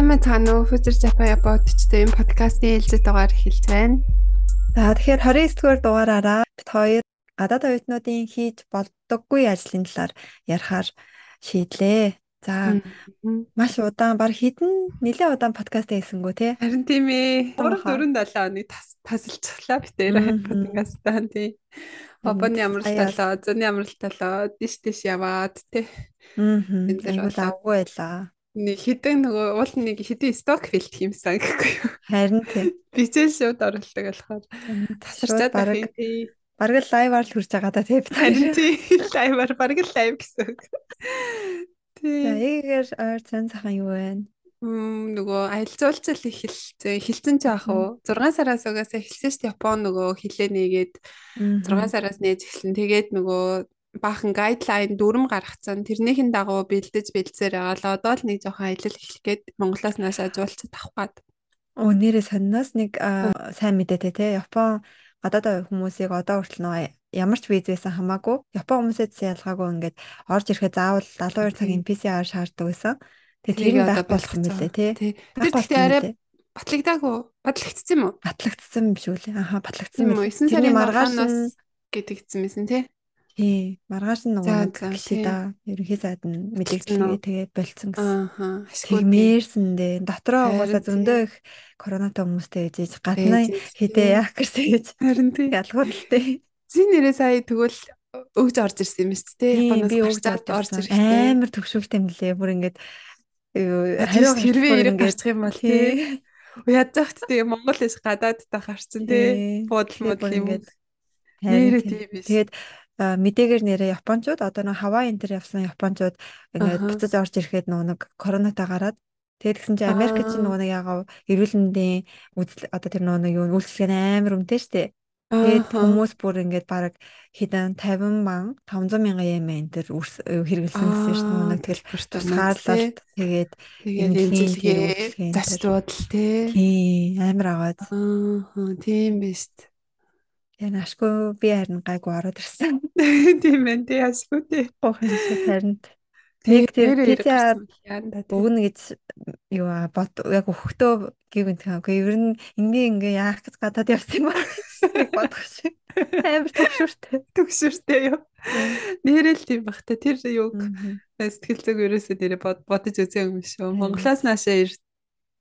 Сайн мэцгаана уу? Future Japan бодчтой энэ подкастын ээлжид дугаар эхэлж байна. За тэгэхээр 29 дугаар дугаараараа бид хоёр гадаад оюутнуудын хийж болдоггүй ажлын талаар ярихаар шийдлээ. За маш удаан баг хідэн нэлээд удаан подкаст хийсэнгүү те. Харин тийм ээ. 3 4 7 хоног тасалцглаа битээр подкастаа тий. Обоны амралталаа, зөний амралталаа, диш диш яваад тий. Аа. Бол авгүй байлаа. Нэг хідэн нөгөө уул нэг хідэн сток хэлт хиймсэн гэхгүй юу. Харин тий. Бичээ шууд оролдог болохоор тасарчаад бараг бараг лайваар л хүрч байгаа да тий. Харин тий. Лайваар бараг лайв гэсэн. Тий. За эгээр ойр цан цахан юу вэ? Мм нөгөө аялал жуулчлал эхэлсэн. Эхэлсэн ч яах вэ? 6 сараас угаасаа эхэлсэн шүү дээ. Япон нөгөө хилээ нээгээд 6 сараас нээж эхэлсэн. Тэгээд нөгөө баахан гайдлайн дүрм гаргацсан. Тэрнийхэн дагуу бэлдэж бэлдсээр байгаа л одоо л нэг жоохон аялал эхлэх гээд Монголоос наашаа жуулчд авах гад. Оо нэрээ сонноос нэг сайн мэдээтэй те. Япон гадаад хүмүүсийг одоо хүртэл нөгөө ямар ч визээсэн хамаагүй Япон хүмүүсээс ялгаагүй ингээд орж ирэхэд заавал 72 цагийн PCR шаарддаг байсан. Тэгээ тэр байх болсон мөлий тий. Тэр гэхдээ арай батлагдаагүй. Батлагдсан юм уу? Батлагдсан юм шүү лээ. Аха батлагдсан юм уу? 9 сарын маргаанаас гэдэгцсэн байсан тий. Тий, маргааш нь нөгөө гэлээ. Ерөнхий сайд нь мэдээлэлгээ тэгээ болцсон гэсэн. Ааха. Тэгмээрсэн дээ. Дотроо угаасаа зөндөө их коронатай хүмүүстэй ээжиж гаднаа хідээ яах гэсэн гэж. Харин тий. Ялгуултай. Зин нэрээ сая тэгвэл өгж орж ирсэн юм шүү дээ. Японоос би өгж орж ирэхдээ амар төвшөлтэй юм лээ. Бүр ингээд хариу хэрвээ ирэх гарчих юм бол тий. Ядзахт тий Монгол эс гадаадтай гарцсан тий. Модал юм. Нэрээ тий биш. Тэгээд мэдээгээр нэрээ японочууд одоо нэг Хавай энэ төр явсан японочууд ингээд буцаж орж ирэхэд нэг коронатай гараад тэгээд гисэн чи Америк чинь нөгөө нэг ягаа эрүүл мэндийн үзэл одоо тэр нөгөө нэг юу үйлчлэг амар өмтэй штэ. Тэгээд хүмүүс бүр ингээд баг хэдэн 50 ман 500 мянган йен энэ төр хэрэгэлсэн гэсэн шүү дээ. Нэг тэгэл тусгаарлалт тэгээд эмчилгээ зочдууд л тий амар агаад. Аа тийм дээ. Яг ашгүй би харин гайгүй ороод ирсэн. Тийм ээ тий ашгүй тий. Гохон шиг харин. Тэг тэр пицца өгнө гэж юу бод яг өгөхдөө гівэн таагүй. Ер нь ингээ ингээ яах гэж гадаад явсан юм байна. Бодох шиг. Амар төгшөртэй. Төгшөртэй юу. Нэрэл тийм бах та тэр юу сэтгэл зүг ерөөсөө нэрэ бодож үзээ юм шүү. Монголоос наашаа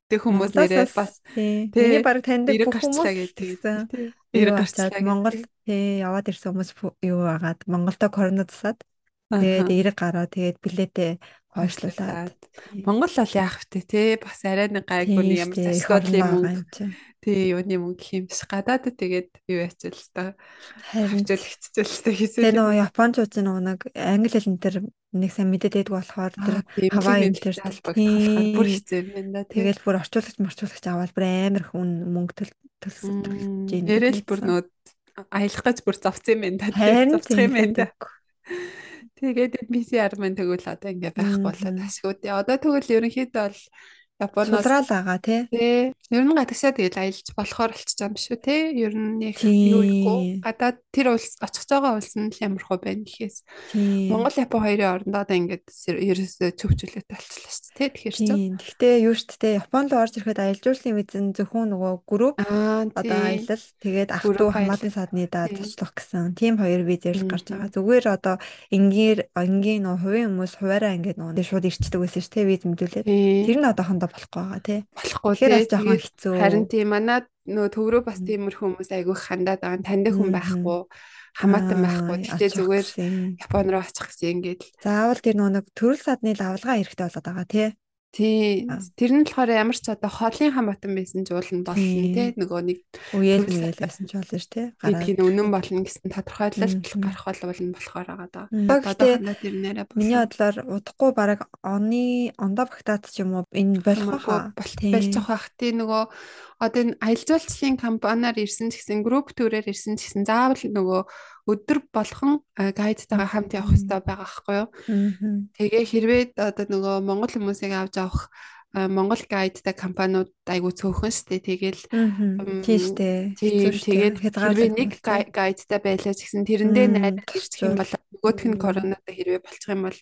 ирдэг хүмүүс нэрээ бас тий. Бараг таньдаг бүх хүмүүс гэсэн. Эрг гарцлаа Монгол тий яваад ирсэн хүмүүс юу агаад? Монголдо корона тусаад. Тэгээд эрг гараа. Тэгээд билетээ хойшлуулад Монгол бол яах вэ те? Бас арай нэг гайгүй юм уу тий юуны мөнгө хиймс гадаад тэгээд юу яцвал та? Хавчил хэцүүлстэй хийсэн тэр нөгөө японочууд нөгөө нэг англи хэл энэ төр нэг сайн мэдээд байдаг болохоор тэр хаваа энэ төр талбарт бүр хэцүү юм байна тэгээд бүр орчуулагч марчуулагч аваад бүр амар хүн мөнгө төлсөн нэрэл бүр нөгөө аялах гэж бүр зовцсон юм байна та зовцох юм байна Тэгээд PCR маань тэгвэл одоо ингээ байхгүй болоод ашгүй. Одоо тэгвэл ерөнхийдөө бол Японоос судрал байгаа тий. Тий. Ер нь гадагшаа тэгэл аялж болохоор болчих юм шүү тий. Ер нь яг юу ихгүй. Гадаад тэр улс очих байгаа улс нь ямар хөө байна гэхээс. Монгол Япон хоёрын орондоо одоо ингээд ерөөсөө чөвчлөлтэй болчихлоо шүү тий. Тэгэхээр чинь. Гэхдээ юу шүү дээ. Япон руу орж ирэхэд аялал жуулчлалын визэн зөвхөн нөгөө групп одоо аялал тэгээд ах トゥ хамаатан садны даа зочлох гэсэн тийм хоёр визээр гарч байгаа. Зүгээр одоо ингээр ангийн нөгөө хувийн хүмүүс хуваараа ингээд нөгөө шууд ирчдэг байсан шүү тий. Виз мэдүүлээд. Тэр нь одоохондоо болохгүй байгаа тий. Болохгүй тэгэхээр жоохон хэцүү. Харин тийм манад нөө төврөө бас тиймэрхүү хүмүүс айгүйх хандаад байгаа. Таньдаг хүн байхгүй хамаатан байхгүй. Гэтэ зүгээр Япон руу очих гэсэн ингээд. Заавал тэр нөгөө төрөл садны лавлгаа эрэхтэй болоод байгаа тий. Тий. Тэр нь болохоор ямар ч одоо хоолын хамаатан байсан ч уулна болно тий. Нөгөө нэг үеэл мэйл байсан ч болно ш тий. Гараад. үнэн болно гэсэн тодорхойлолт гарах болно болохоор байгаа даа. Одоо тэр нэрэ Миний бодлоор удахгүй баг оны ондоо багтаад ч юм уу энэ болох хаа. болчих байх тий нөгөө одоо энэ аялал жуулчлалын компаниар ирсэн гэсэн групп төрөөр ирсэн гэсэн заавал нөгөө өдөр болгон гайдтайгаа хамт явах хэрэгтэй байгаа байхгүй юу. Тэгээ хэрвээ одоо нөгөө монгол хүмүүсийг авч авах Монгол гайдтай компаниуд айгу цөөхөн штэ. Тэгэл тийм штэ. тэгээд хэрвээ нэг гайдтай байлаа гэсэн тэрэндээ найдаж ирчих юм бол нөгөөх нь коронавитой хэрвээ болчих юм бол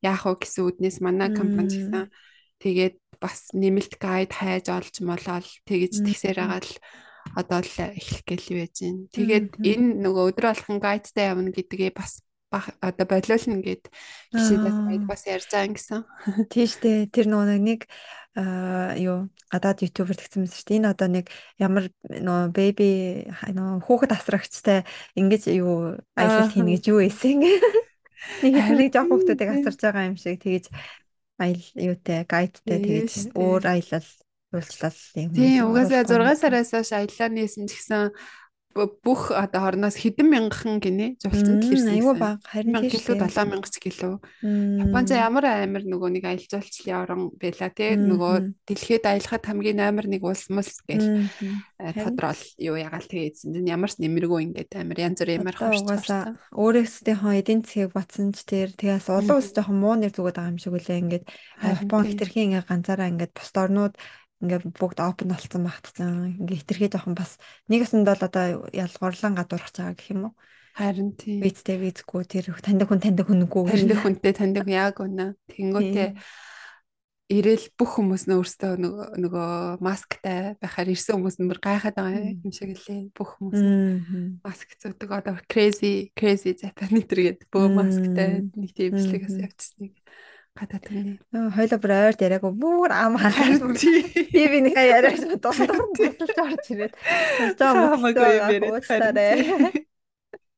яах вэ гэсэн үднээс манай компани гэсэн. Тэгээд бас нэмэлт гайд хайж олж молоод тэгэж тэгсээр байгаа л одоо л эхлэх гээл байж байна. Тэгээд энэ нөгөө өдөр болгон гайдтай явна гэдгээ бас одоо болиулна гэд гişэдээс бас ярьж байгаа гэсэн. Тийш дээ. Тэр нөгөө нэг юу гадаад ютубер гэсэн мэт шүү дээ. Энэ одоо нэг ямар нөгөө бэби нөгөө хүүхэд асрагчтай ингэж юу аялал хийнэ гэж юу ийсэн. Нэг нэг жоох хүүхдүүдийг асарж байгаа юм шиг тэгэж аял юутай гайдтай тэгэж өөр аялал уулзлал юм. Тийм угаасаа 6 сараас хойш аяллаа нээсэн ч гэсэн бүх одоо хорноос хэдэн мянган гинэ зулцсан дэлгэрсэн. Айгүй баг. Харин кг 7000 ч кг. Японд ямар амар нөгөө нэг аялал жуулчлалын орон байла тий нөгөө дэлхийд аялахад хамгийн номер нэг улс мус гэж тодорол юу ягаал тэгээдсэн. Ямар ч нэмэргүй ингээд амар янз бүрийн ямар хавчсан. Өөрөөсөө хон эдийн засгийг батсан ч тэр тэгээс улан улс жоохон муу нэр зүгээд байгаа юм шиг үлээ ингээд Япон хэтэрхий ингээд ганцаараа ингээд бус орнууд ингээд бүгд open болсон багтсан. Ингээ хитрхээ жоохон бас нэгэсэнд бол одоо ялгуурлан гадуурах байгаа гэх юм уу? Харин тийм. Визтэй визгүй тэр таньдаг хүн таньдаг хүнгүй. Таньдаг хүнтэй таньдаг яг үнэ. Тэнгүүтээ ирээл бүх хүмүүс нь өөрсдөө нөгөө нөгөө масктай байхаар ирсэн хүмүүс нь бүр гайхаад байгаа юм шиг лээ. Бүх хүмүүс маск зүүдэг одоо crazy crazy Japan гэдэг бөө масктай нэг тийм бичлэгээс явчихсныг гадаад байна. Хойло бүр ойр яриаггүй бүр ам хахаар би би нэг яриаж дундуур бэлж орж ирээд. Таамаагүй юм яриад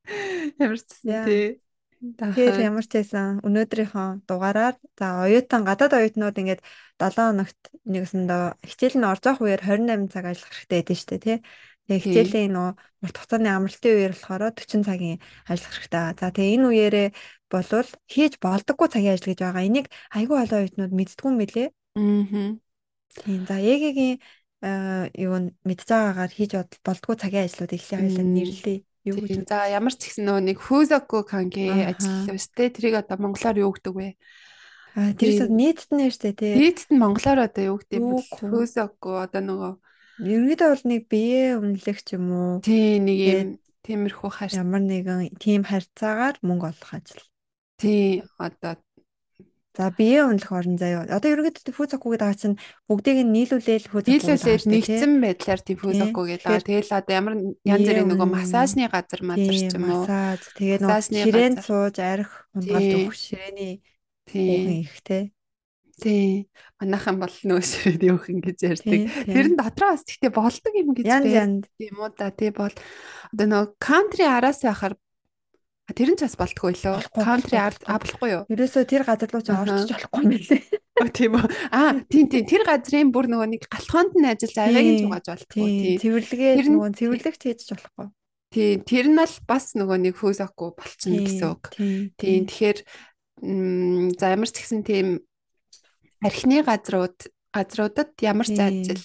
ямар ч тий. Тэгэхээр ямар ч байсан. Өнөөдрийнхөө дугаараар за оюутан гадаад оюутнууд ингээд 7 хоногт нэгсэндээ хичээл нь орж явах үеэр 28 цаг ажиллах хэрэгтэй байдэн шүү дээ тий. Тэгээ хичээлийн нөө урт хугацааны амралтын үеэр болохоор 40 цагийн ажиллах хэрэгтэй. За тэгээ энэ үеэрээ болвол хийж болдоггүй цагийн ажил гэж байгаа. Энийг айгүй олон оюутнууд мэддгүй мөлий. Аа. Тийм. За ээгийн юу мэдж байгаагаар хийж болдоггүй цагийн ажлууд эхлээ хоёлаа нэрлэе. Юу гэж. За ямар ч ихсэн нөө нэг Fusaku Kange ажиллав штэ. Тэрийг одоо монголоор юу гэдэг вэ? А тэрээс нийтд нь штэ тий. Нийтд нь монголоор одоо юу гэдэг вэ? Fusaku одоо нөгөө Ерөнхийдөө бол нэг бие үнэлэх ч юм уу. Тий, нэг юм тиймэрхүү харь ямар нэгэн тийм харьцаагаар мөнгө олох ажил. Тий, одоо За бие үнэлэх орон заяа. Одоо ерөнхийдөө фүзаку гэдэг байгаа чинь бүгдийг нь нийлүүлээл фүзаку нийлүүлээд нэгдсэн байдлаар тийм фүзаку гэдэг. Тэгэл одоо ямар янз бүрийн нөгөө массажны газар мазар ч юм уу. Массаж. Тэгээ нөгөө ширээн сууж арх хунгалд өгөх ширээний хүүхэн ихтэй. Тий. Манайхан бол нөөсрээд явах ингэж ярьдаг. Тэр нь дотроо бас тэгтээ болдог юм гэж байна. Тийм үү да. Тий бол одоо нөгөө кантри араас байхаар тэр нь ч бас болтгүй лөө. Кантри ард авахгүй юу? Ерөөсөө тэр газар руу ч орчих болохгүй юм лээ. Тийм үү. Аа, тийм тийм тэр газрын бүр нөгөө нэг галхоонд нь ажиллаж аваагийн ч угааж болтгүй. Тийм. Цэвэрлэгээ нөгөө цэвэрлэгч хийж болохгүй. Тийм, тэр нь л бас нөгөө нэг хөөсөхгүй болчихно гэсэн үг. Тийм. Тэгэхээр за ямар ч гэсэн тийм архины газрууд газруудад ямар ажил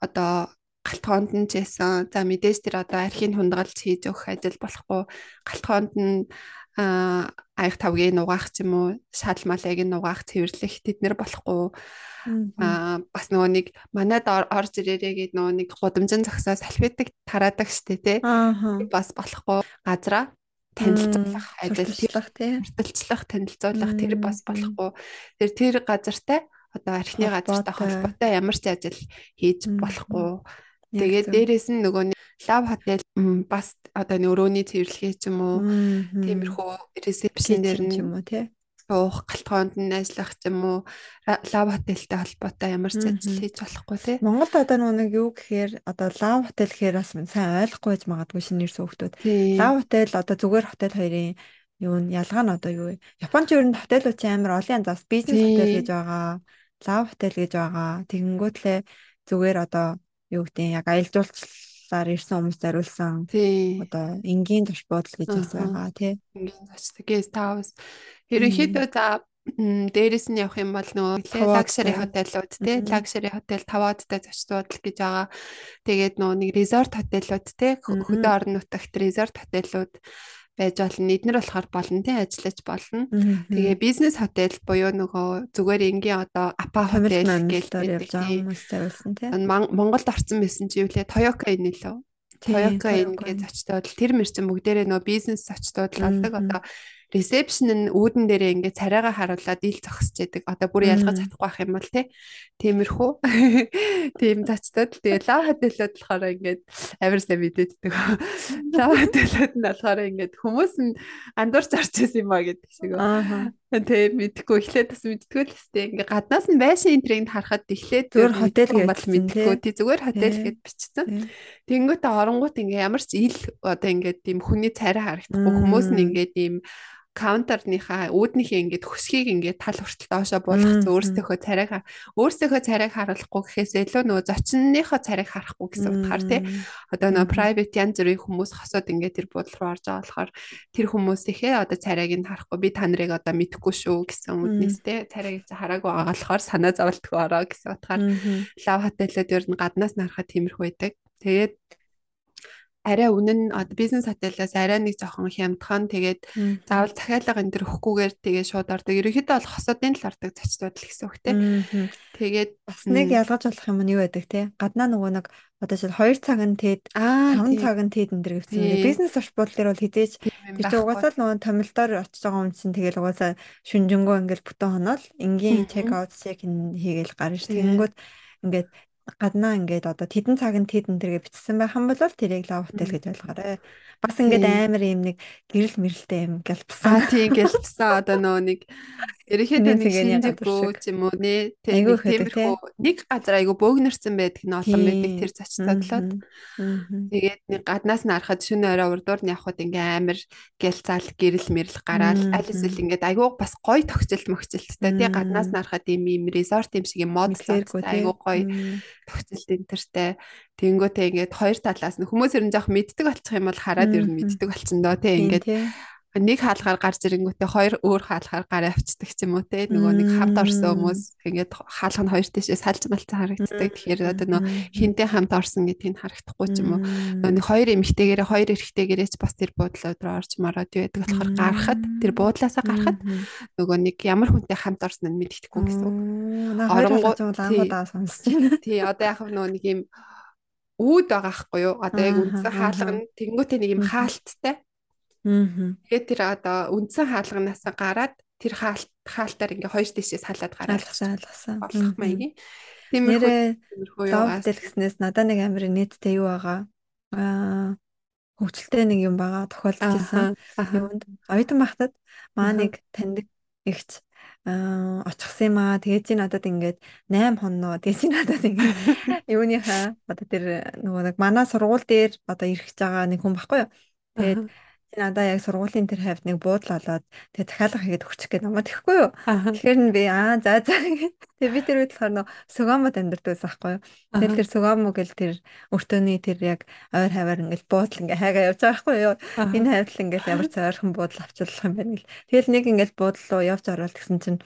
одоо галтгоонд нь жисэн. За мэдээж тэр одоо архийн хундагалж хийж өгөх ажил болохгүй. Галтгоонд нь аяг тавгийг нугаах ч юм уу шал малыг нугаах цэвэрлэх тэд нэр болохгүй. Аа бас нөгөө нэг манад орж ирээрээ гээд нөгөө нэг гудамжин зогсоо салфетик тараадаг штэ тий. Бас болохгүй. Газра танилцуулах ажил тий. хурдчлах танилцуулах тэр бас болохгүй. Тэр тэр газартай одоо архины газартай холбоотой. ямар ч ажил хийж болохгүй. Тэгээд дээрэс нь нөгөө лав хотел бас одоо нөрөөний цэвэрлэгээ ч юм уу. Тиймэрхүү ресепшн дээр нь юм уу тий? уух галтгоонд нь ажиллах ч юм уу. Лав хотелтэй холбоотой ямар ч ажил хийж болохгүй тий? Монголд одоо нэг юу гэхээр одоо лав хотел гэхээр бас сайн ойлгохгүй байж магадгүй шинээр сөөхтүүд лав хотел одоо зүгээр хотел хоёрын юу нь ялгаа нь одоо юу вэ? Японд ч ер нь хотелууд ч амар олон янзаас бизнес хотел гэж байгаа лав хотел гэж байгаа. Тэгэнгүүтлээ зүгээр одоо юу гэдэг яг аялал жуулчлалаар ирсэн хүмүүс зориулсан. Одоо энгийн турш буудал гэж бас байгаа тий. Энгийн зочд гээс таавс. Ерөнхийдөө за дээрэс нь явах юм бол нөгөө лагшери хотелууд тий лагшери хотел таваадтай зочд буудал гэж байгаа. Тэгээд нөгөө нэг резорт хотелууд тий хөдөө орон нутагт резорт хотелууд байж болно. Эднэр болохоор болно тий ажиллаж болно. Тэгээ бизнес хотел буюу нөгөө зүгээр энгийн одоо апа хотел гэж явж байгаа хүмүүс зориулсан тий. Монголд орсон байсан чи юу лээ Toyota энэ лөө. Toyota гэж зочдод тэр мэрчэн бүгдээрээ нөгөө бизнес зочдод л алдаг одоо ресепшн нь үүдэн дээрээ ингээд царайгаа харуулад ил зогсож яадаг. Одоо бүр ялгаж чадахгүй байх юм бол тий. Тиймэрхүү. Тийм зочдод тэгээ лав хотелод болохоор ингээд авирсаа мэдээддэг. Лав хотелод нь болохоор ингээд хүмүүс нь андуурч орж исэн юм а гэдэг шиг. Аа. Тэгээ мэдхгүй эхлээд бас мэдтгүй л хэвчээ ингээ гаднаас нь байшин энтрийг харахад эхлээд зүгээр хотел гэж мэдхгүй тий зүгээр хотел гэж бичсэн. Тэнгүүтээ оронгууд ингээ ямар ч ил одоо ингээ тийм хүний царай харагдахгүй хүмүүс нь ингээ тийм каунтерныхаа үүднийхээ ингээд хөсгийг ингээд тал хүртэл доошоо буулгах өөрсдийнхөө царайг өөрсдийнхөө царайг харуулахгүй гэхээс илүү нөгөө зочныхоо царайг харахгүй гэсэн утгаар тий. Одоо нөгөө private янз бүрийн хүмүүс хосоод ингээд тэр буудлын руу орж байгаа болохоор тэр хүмүүсийнхээ одоо царайг нь харахгүй би та нарыг одоо мэдэхгүй шүү гэсэн үднэс тий. Царайг хараагүй байгаа болохоор санаа зовлтгүй ороо гэсэн утгаар лав хотелүүд ер нь гаднаас нарахад тиймэрхүү байдаг. Тэгээд арай үнэн бизнес хотелоос арай нэг жоохон хямдхан тэгээд заавал захиалга энэ төр өгөхгүйгээр тэгээд шууд ордог. Ерөнхийдөө бол хосуудын л ордог зочдод л гэсэн үг те. Тэгээд бас нэг ялгаж болох юм нь юу байдаг те. Гаднаа нөгөө нэг одоо жишээл 2 цаг нь тэгэд 5 цаг нь тэгэд энэ төр гэсэн. Бизнес орчбол дээр бол хизээч тэр угаасаа л нөгөө томилдоор очиж байгаа юм чинь тэгэл угаасаа шүнжэнгөө ингээл бүтэн хоноол энгийн чек аут чек хийгээл гарна ш. Тэгэнгүүт ингээд гаднаа ингээд одоо тэдэн цаг нь тэдэн тэргээ бичсэн байх юм бол тэрийг лав хотел гэж ойлгоорой. Бас ингээд амар юм нэг гэрэл мэрэлтэй юм гэлбсэн. Тийм гэлбсэн одоо нөө нэг ерөнхийдөө нэг шинжэхгүй ч юм уу нэ тиймэрхүү нэг газар айгу бөөгнөрсөн байдаг нь олон байдаг тэр зочдлоод. Тэгээд нэг гаднаас нь харахад шөнө орой урдуур нь явхад ингээ амар гэлцаал гэрэл мэрэл гараал аль эсвэл ингээд айгу бас гой тогтцолт мөгцөлттэй тий гаднаас нь харахад юм юм резорт юм шиг юм мод айгу гой тогтцолт энтертэй тэнгүүтээ ингээд хоёр талаас нь хүмүүс ер нь жоох мэддэг болчих юм бол хараад ер нь мэддэг болчихно доо тий ингээд нэг хаалгаар гарч ирэнгүүтээ хоёр өөр хаалгаар гараа авчдаг ч юм уу те. Нөгөө нэг хамт орсон хүмүүс ингээд хаалх нь хоёр тишээ салж малцсан харагддаг. Тэгэхээр одоо нөгөө хинтээ хамт орсон гэдгийг харагдахгүй ч юм уу. Нөгөө нэг хоёр эмэгтэйгээрээ хоёр эрэгтэйгээрээ ч бас тэр буудлаа руу орж мараад байдаг болохоор гарахад тэр буудлаасаа гарахад нөгөө нэг ямар хүнтэй хамт орсон нь мэддэхгүй гэсэн үг. Оронгууд анхудаа сонсож байна. Тий одоо яг нөгөө нэг юм үүд байгаа хгүй юу? Одоо яг үндсэн хаалга нь тэгэнгүүтээ нэг юм хаалттай Тэгээд тэр одоо үндсэн хаалганаас гараад тэр хаалт хаалтаар ингээ хоёр тишээс халаад гараад алгасан алгасан болох маягийн. Тиймэрхүү лав дэлгэснээс надад нэг амир нийтдээ юу байгаа. Аа хөвчлөлтэй нэг юм байгаа тохиолдож байсан. Юунд оюутан багтад маа нэг таньдаг ихч аа очихсан юм аа. Тэгээд чи надад ингээд 8 хоноо. Тэгээд чи надад ингээд юуныхаа одоо тэр нөгөө нэг манай сургууль дээр одоо ирэх гэж байгаа нэг хүн баггүй юу. Тэгээд надаа яг сургуулийн тэр хавьд нэг буудал олоод тэгээ захиалга хийгээд өгчих гээд намайг тэгэхгүй юу. Тэгэхээр нь би аа за за тэгээ би тэр үед болохоор нөө Сугамод амьдардаг байсан байхгүй юу. Тэгээд тэр Сугамо гэл тэр өртөөний тэр яг ойр хаваар ингээл буудал ингээ хайгаа явж байгаа байхгүй юу. Энэ хавьд ингээл ямар ч ойрхон буудал авчлах юм байна гэл. Тэгэл нэг ингээл буудал руу явж ороод гэсэн чинь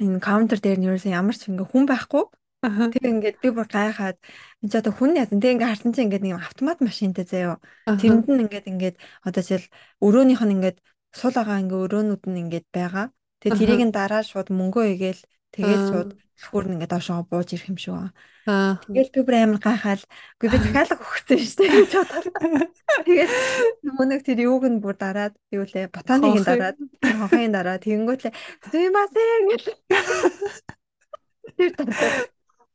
энэ каунтер дээр нь ерөөсөн ямар ч ингээ хүн байхгүй Тэр ингээд би бүр гайхаад энэ ч одоо хүн яасан. Тэг ингээд харсан чинь ингээд нэг автомат машинтай заяо. Тэрэнд нь ингээд ингээд одоо жишээл өрөөнийх нь ингээд сул байгаа ингээд өрөөнүүд нь ингээд байгаа. Тэгээ тэрийг нь дараа шууд мөнгөө игээл тэгээд шууд шүүр нь ингээд доошоо бууж ирэх юм шиг байна. Тэгэл би бүр амар гайхаал. Үгүй би захиалга өгсөн шүү дээ гэж бодоод. Тэгээд нэг тэр юуг нь бүр дараад юу лээ ботаныг нь дараад хонхыг нь дараад тэгэнгүүтлээ сүймасээ гэж Тэр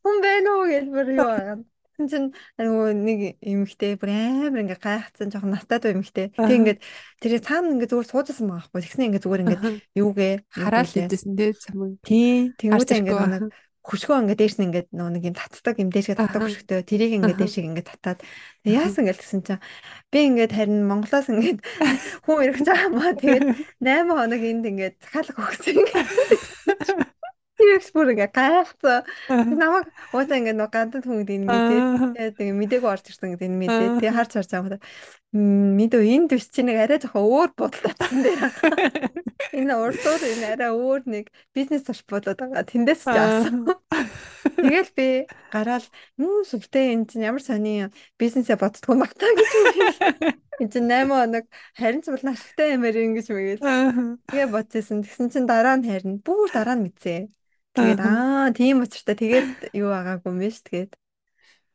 хүн байна уу гэж бүр юу байгаа. Тэгсэн чинь нөгөө нэг эмэгтэй бүр амар ингээ гайхацсан жоохон настай дуу эмэгтэй. Тэг ингээд тэр цаана ингээ зүгээр суужсан байгаа байхгүй. Тэгснэ ингээ зүгээр ингээ юугээ хараал хийжсэн тий чамд. Тий. Тэнгүүтээ ингээ нэг хөшгөө ингээ дээш нь ингээ нөгөө нэг юм татдаг юм дээшгээ татдаг хөшгөтэй. Тэрийг ингээ дээшийг ингээ татаад яасан гэл гэсэн чинь би ингээд харин Монголоос ингээд хүн ирэх гэж байгаа маа тэгээд 8 хоног энд ингээд захиалга өгсөн ингээд Тэрс бүр ингээ гайхацсан. Намайг уусаа ингээ нөгөө гадаад хүмүүд энэ мэдээ. Тэгээ мдээгүй орж ирсэн гэдэг энэ мэдээ. Тэгээ харж харж байгаа. Мэдөө энэ төс чи нэг арай жоохон өөр бодол татсан дээр. Энэ урдуур энэ арай өөр нэг бизнес тош болоод байгаа. Тэндээс ч авсан. Тэгэл би гараал нүү сүртэй энэ чинь ямар сони бизнесээ боддгоо магтаа гэж юм. Энд чинь 8 хоног харин ч бол ашигтай юмэр ингэж мэгээл. Тэгээ бодчихсон. Тэгсэн чинь дараа нь харин бүр дараа нь мэдсэн. Тэгээд аа тийм учиртай тэгээд юу байгаагүй юм биш тэгээд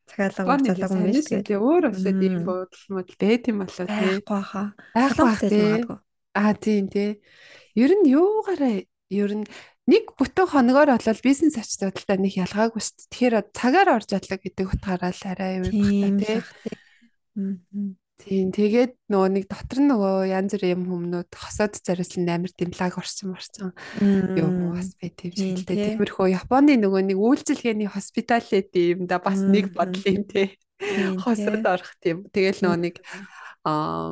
цагаалга уцаалаагүй юм биш тэгээд өөр өсөд ийм буудал мод бэт юм болоо тий. Байхгүй хаа. Байхгүй байх тий. Аа тийм тий. Ер нь юугаараа ер нь нэг бүтэн хоногоор болол бизнес ач холбогдолтой нэг ялгаагүй шүү дээ. Тэгэхээр цагаар орж ядлаа гэдэг утгаараа л арай юу байх та тий. Тийм тэгээд нөгөө нэг дотор нь нөгөө янз бүрийн юм хүмүүд хосоод зариуслан амар тийм лаг орсон марсан юм бас би тийм шилдэг. Тиймэрхүү Японы нөгөө нэг үйлчилгээний hospitality юм да бас нэг бодлын тий. Хосоод орох тийм. Тэгэл нөгөө нэг аа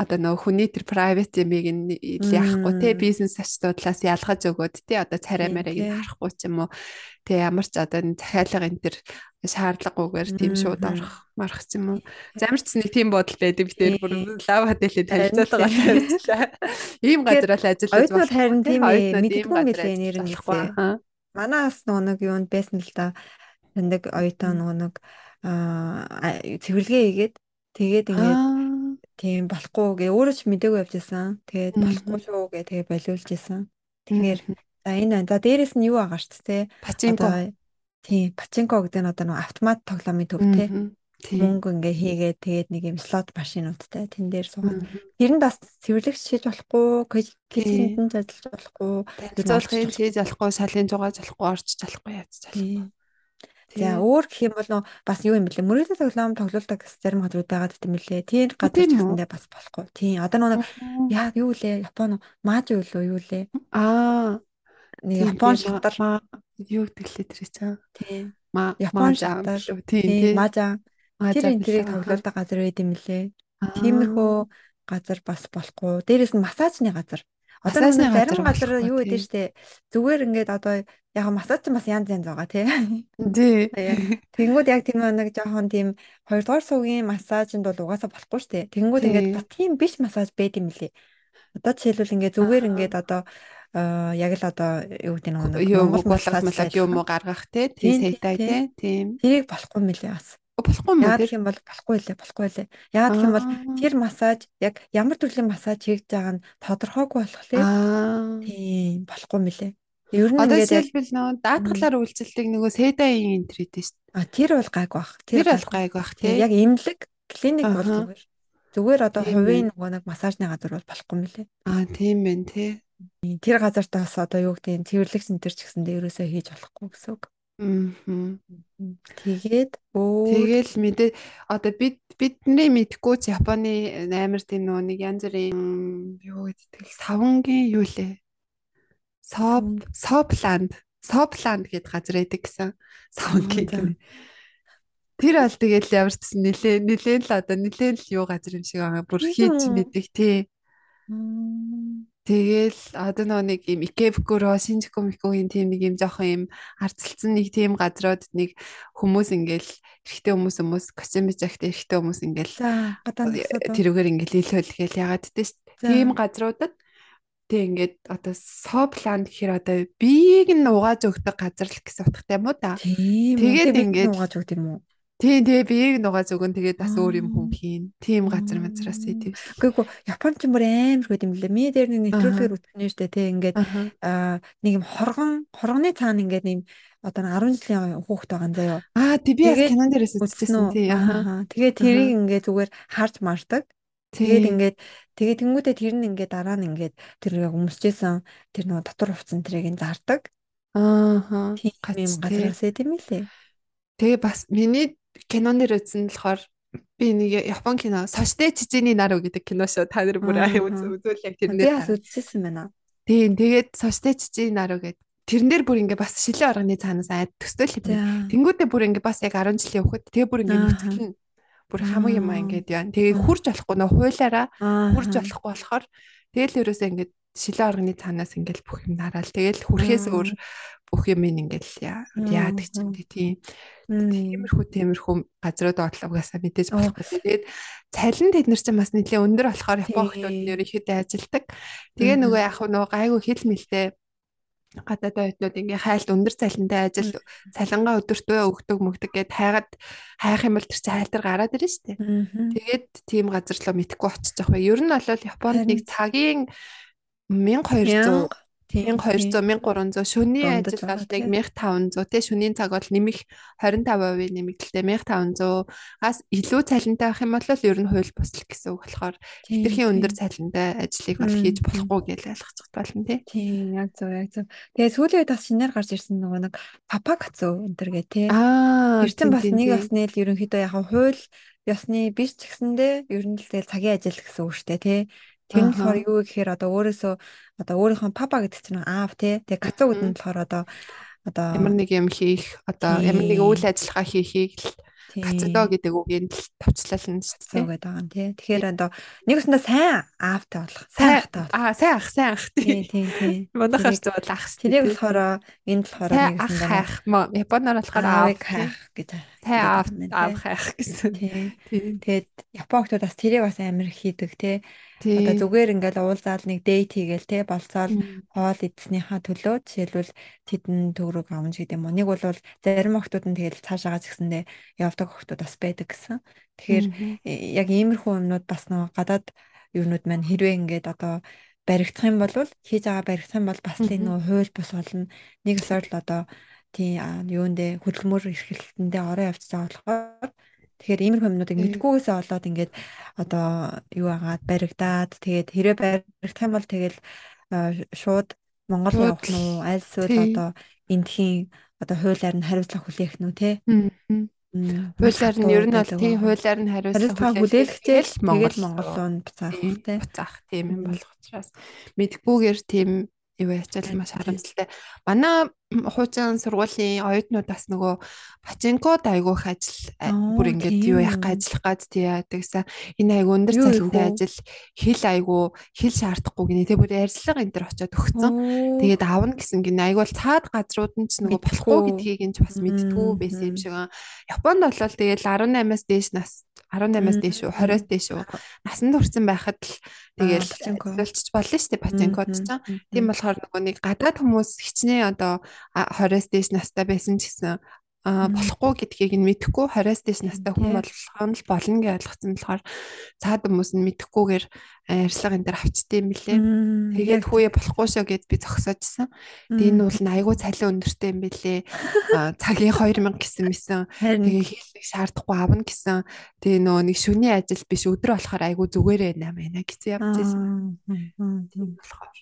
одоо нөгөө хүний тэр private юм-ыг нь яахгүй те бизнес ачтуудлаас ялгаж өгөөд те одоо царай марыг нь харахгүй ч юм уу. Те ямар ч одоо захиалга энэ төр шаардлагагүйгээр тийм шууд орох марах ч юм уу. Замарч нэг тийм бодол байдаг бид тэр бүр лав хотелээ танилцуулга тавьчихлаа ийм газар л ажиллаж байна харин тийм ээ мэддэггүй мэлээ нэр нь манаас нөгөө нэг юунд байсан л да тэндэг оюутан нөгөө нэг цэвэрлэгээ хийгээд тэгээд ингээд тийм болохгүй гээ өөрөө ч мдэггүй явжсэн. Тэгээд болохгүй шүү гээ тэгээ болиулж исэн. Тэгэхээр за энэ. За дээрэс нь юу байгаа шүү дээ. Пачинко. Тийм, пачинко гэдэг нь одоо нэг автомат тоглоомын төв те. Мөнгө ингээ хийгээд тэгээд нэг юм слот машинуудтай тэн дээр суугаад. Тэр нь бас цэвэрлэгч хийж болохгүй, нь ажиллаж болохгүй, зөөлхийг хийж болохгүй, салын зугааж болохгүй, орчиж болохгүй яаж болохгүй. За өөр гэх юм бол нөө бас юу юм бэлээ мөрөөдөл тоглоом тоглуулдаг зарим газрууд байгаад гэдэг юм лээ. Тийм газар гэсэндээ бас болохгүй. Тийм одоо нөө яа юу лээ Япон мааж юу лөө юу лээ. Аа нэг Япон шатар юу гэдэглээ тэр чинь. Тийм. Япон шатар тийм маажа. Тэр энэ тэрийг тоглуулдаг газар байд юм лээ. Тиймэрхүү газар бас болохгүй. Дээрээс нь массажны газар. Одоо зарим газар юу гэдэг штэ зүгээр ингээд одоо яг массаж ч бас янз янз байгаа тий. Тий. Тэнгүүд яг тийм нэг жоохон тийм хоёрдугаар суугийн массажинд бол угаасаа болохгүй штэ. Тэнгүүд ингээд бас тийм биш массаж байд юм лээ. Одоо жишээлбэл ингээд зүгээр ингээд одоо яг л одоо юу гэдэг нэг юм болгох юм уу гаргах тий. Тийм сайтай тий. Тийм. Тэрийг болохгүй мөлий бас болохгүй юм яа гэх юм бол болохгүй лээ болохгүй лээ гэх юм бол тэр массаж яг ямар төрлийн массаж хийж байгаа нь тодорхойгүй болохоор тийм болохгүй мөлий Ер нь ингээд жишээлбэл нөө даатгалаар үйлчлдэг нөгөө седаийн дээ. А тэр бол гайг бах. Тэр бол гайг бах тий. Яг имлэг клиник бол зүгээр. Зүгээр одоо хувийн нөгөө нэг массажны газар бол болохгүй мөлий. А тийм байна тий. Тэр газартаа бас одоо юу гэдэг нь цэвэрлэг центр ч гэсэндээ ерөөсөө хийж болохгүй гэсэн үг. Аа. Тэгээд өө тэгэл мэдээ одоо бид бидний мэдгүй ч Японы амар тийм нөө нэг янз бүрийн юу гэдэг савнгийн юу лээ. Соп Сопланд Сопланд гэдэг газар байдаг гэсэн савнгийн. Тэр аль тэгэл ямар ч нилээ нилээн л одоо нилээн л юу газар юм шиг байгаа бүр хийж мэдэх тий. Тэгэл одоо нэг юм Икебкуро, Шинжику Микогийн тийм нэг юм жоохон юм арцалцсан нэг тийм газрууд нэг хүмүүс ингээл эрэгтэй хүмүүс хүмүүс костюм bijагтай эрэгтэй хүмүүс ингээл тэрүүгээр ингээл илүүлгээл ягаад гэдэг тийм газруудад тэг ингээд одоо сопланд гэхээр одоо биеийг нь угааж өгдөг газар л гэсэн утгатай юм уу та. Тэгээд ингээд угааж өгд юм уу? Тийм тэгээ биеийг нугаа зүгэн тэгээд бас өөр юм хүм хийн. Тийм газар мазраас тийм. Үгүй Японд ч бүр амар хөт юм лээ. Ми дээр нэг нэвтрүүлгээр үтгэнэ штэ тий ингээд аа нэг юм хоргон хоргоны цаана ингээд нэм одоо 10 жилийн хүүхэд байгаа юм заяа. Аа тий би яг кинон дээрээс үзчихсэн тий. Аа тэгээд тэрийг ингээд зүгээр харж мардаг. Тэгээд ингээд тэгээд тэнгуүдээ тэр нь ингээд дараа нь ингээд тэр яг өмсчээсэн тэр нөгөө дотор хувцсан тэрийг нь зардаг. Аа. Тийм газраас тийм ээ. Тэгээ бас миний кинон нэр үзсэн болохоор би нэг Япон кино Соште Чижиний наруу гэдэг кино шүү. Та нар бүр үзүүл яг тэрнээ. Би бас үзчихсэн байна. Тийм тэгээд Соште Чижиний наруу гэдэг тэрэн дээр бүр ингээ бас шилэн органы цаанаас айд төсtöөл юм. Тэнгүүдээ бүр ингээ бас яг 10 жилийн хөхөд тэгээ бүр ингээ нүцгэлэн бүр хамаг юм аа ингээд яа. Тэгээ хурж болохгүй нөө хуулаараа хурж болохгүй болохоор тэгэл ерөөсөө ингээ шилэн органы цаанаас ингээл бүх юм нараал тэгэл хүрхээс өөр бүх юм ингээл яадаг ч юм тийм. Тиймэрхүү тиймэрхүү газрууд бодлогоосаа мэдээж болохгүй. Тэгээд цалин тэд нар чинь бас нэлээд өндөр болохоор Япон хүмүүс ерөнхийдөө ажилдаг. Тэгээ нөгөө яг нөгөө гайгүй хил мэлтэй гадаад оюутнууд ингээ хайлт өндөр цалинтай ажил цалингаа өдөртөө өгдөг мөгдөг гэд хайгаад хайх юм бол тэр чинь хайлтар гараад ирнэ шүү дээ. Тэгээд тийм газар руу мэдхгүй очиж явах бай. Ер нь бол Японд нэг цагийн 1200 1200 1300 шөнийн ажил бол нэг 1500 тий шөнийн цаг бол нэмэх 25% нэмэгдэлтэй 1500-аас илүү цалинтай байх юм бол ер нь хууль бусдал гэсэн үг болохоор хэтэрхийн өндөр цалинтай ажлыг бол хийж болохгүй гэж ойлгоцгот болно тий. Тийм яг зөв яг зөв. Тэгээ сүүлийн үед бас шинээр гарч ирсэн нөгөө нэг папагацу энэ төр гэ тий. Аа чинь бас нэг басны л ерөнхийдөө яг хууль ёсны биш ч гэсэндээ ер нь л тэгэл цагийн ажил гэсэн үг шүү дээ тий. Тэр нь болохоор юу гэхээр одоо өөрөөсөө одоо өөрийнхөө папа гэдэг чинь аав тий. Тэгээ кацу гэдэг нь болохоор одоо одоо ямар нэг юм хийх одоо ямар нэг үйл ажиллагаа хийхийг л гацдоо гэдэг үгийн л шүү дээ. гэдэг байгаа юм тий. Тэгэхээр одоо нэг өсөндөө сайн аавтай болох. Сайн ахтай болох. Аа сайн ах сайн ах тий. Тий тий. Манайхаар бол ах. Тэрийг болохоор энд болохоор нэг өсөндөө хайх. Японоор болохоор аав хайх гэж. Сайн аав аав хайх гэсэн. Тэгээд Япон хүмүүс бас тэрийг бас амар хийдэг тий. Одоо зүгээр ингээл уулзаал нэг дейт хийгээл те болцоол хоол идснийхаа төлөө жишээлбэл тэдэн төгрөг авна гэдэг юм уу. Нэг бол зарим охтууд нь тэгэл цаашаагаа згсэндээ явдаг охтууд бас байдаг гэсэн. Тэгэхээр яг иймэрхүү юмнууд бас нөгөө гадаад юмнууд маань хэрвээ ингээд одоо баригдах юм бол хийж байгаа баригдах юм бол бас нөгөө хууль бус болно. Нэг л одоо тийм юундэ хөдөлмөр эрхлэлтэндээ ороо явж байгаа болохоор Тэгэхээр иймэрхүү юмнуудыг мэдгүйгээсээ болоод ингээд одоо юу агаад баригдаад тэгээд хэрэг баригдах юм бол тэгэл шууд Монгол явах нь уу аль эсвэл одоо эндхийн одоо хуулиар нь хариуцлага хүлээх нь үү те хуулиар нь ер нь бол тийм хуулиар нь хариуцлага хүлээлгчээ л Монгол Монгол руу буцаах те буцаах тийм юм болох учраас. Мэдгүйгээр тийм юу ячаал маш харамсалтай. Манай хуучин сургуулийн оюутнуудаас нөгөө пачинкод айгуух ажил бүр ингээд юу яах ажиллах гад тий яадагсан энэ айгуу өндөр цалинтай ажил хэл айгуу хэл шаардахгүй гинэ. Тий бүр ярьслага энэ төр очиод өгцөн. Тэгээд аавна гэсэн гинэ. Айгуул цаад газрууд нь ч нөгөө болохгүй гэдгийг энэ ч бас мэдтгүү байсан юм шиг. Японд бол тэгээд 18-аас дээш нас 18-аас дээш үү 20-аас дээш үү насанд хүрсэн байхад л тэгэл зөвлөж болно шүү дээ пачинкод ч. Тийм болохоор нөгөө нэг гадаад хүмүүс хичнээн одоо 20-с дээш настай байсан ч гэсэн а болохгүй гэдгийг нь мэдэхгүй 20-с дээш настай хүн болгох нь болно гэж ойлгоцсон болохоор цаад хүмүүс нь мэдэхгүйгээр ярьслага энэ дээр авчдээ юм билээ. Тэгээд хүүе болохгүй шүү гэд би зогсоожсэн. Тэгээд энэ бол айгүй цалин өндөртэй юм билээ. Цагийн 2000 гэсэн мэсэн. Тэгээд хийлэг шаардахгүй авна гэсэн. Тэгээ нөө нэг шүний ажил биш өдөр болохоор айгүй зүгээрээ байна гэсэн явж байсан. Тийм болохоор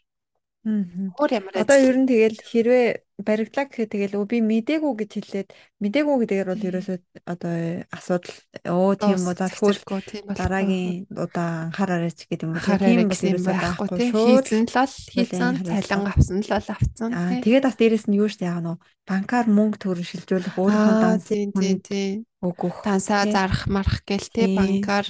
Өөр ямар Одоо ер нь тэгэл хэрвээ баригдлаа гэхэд тэгэл өө би мдээгүй гэж хэлээд мдээгүй гэдгээр бол ерөөсөө одоо асуудал өө тийм үү за тэгвэл дараагийн удаа анхаараарай ч гэдэг юм уу. Тийм бас ерөөсөө байхгүй шууд хийсэн л бол хийсэн цалин авсан л бол авсан аа тэгээд бас дээрэс нь юу штэ яг нөө банкар мөнгө төрөн шилжүүлэх өөрийнхөө данс тийм тийм өгөх тансаа зарах марах гээл те банкар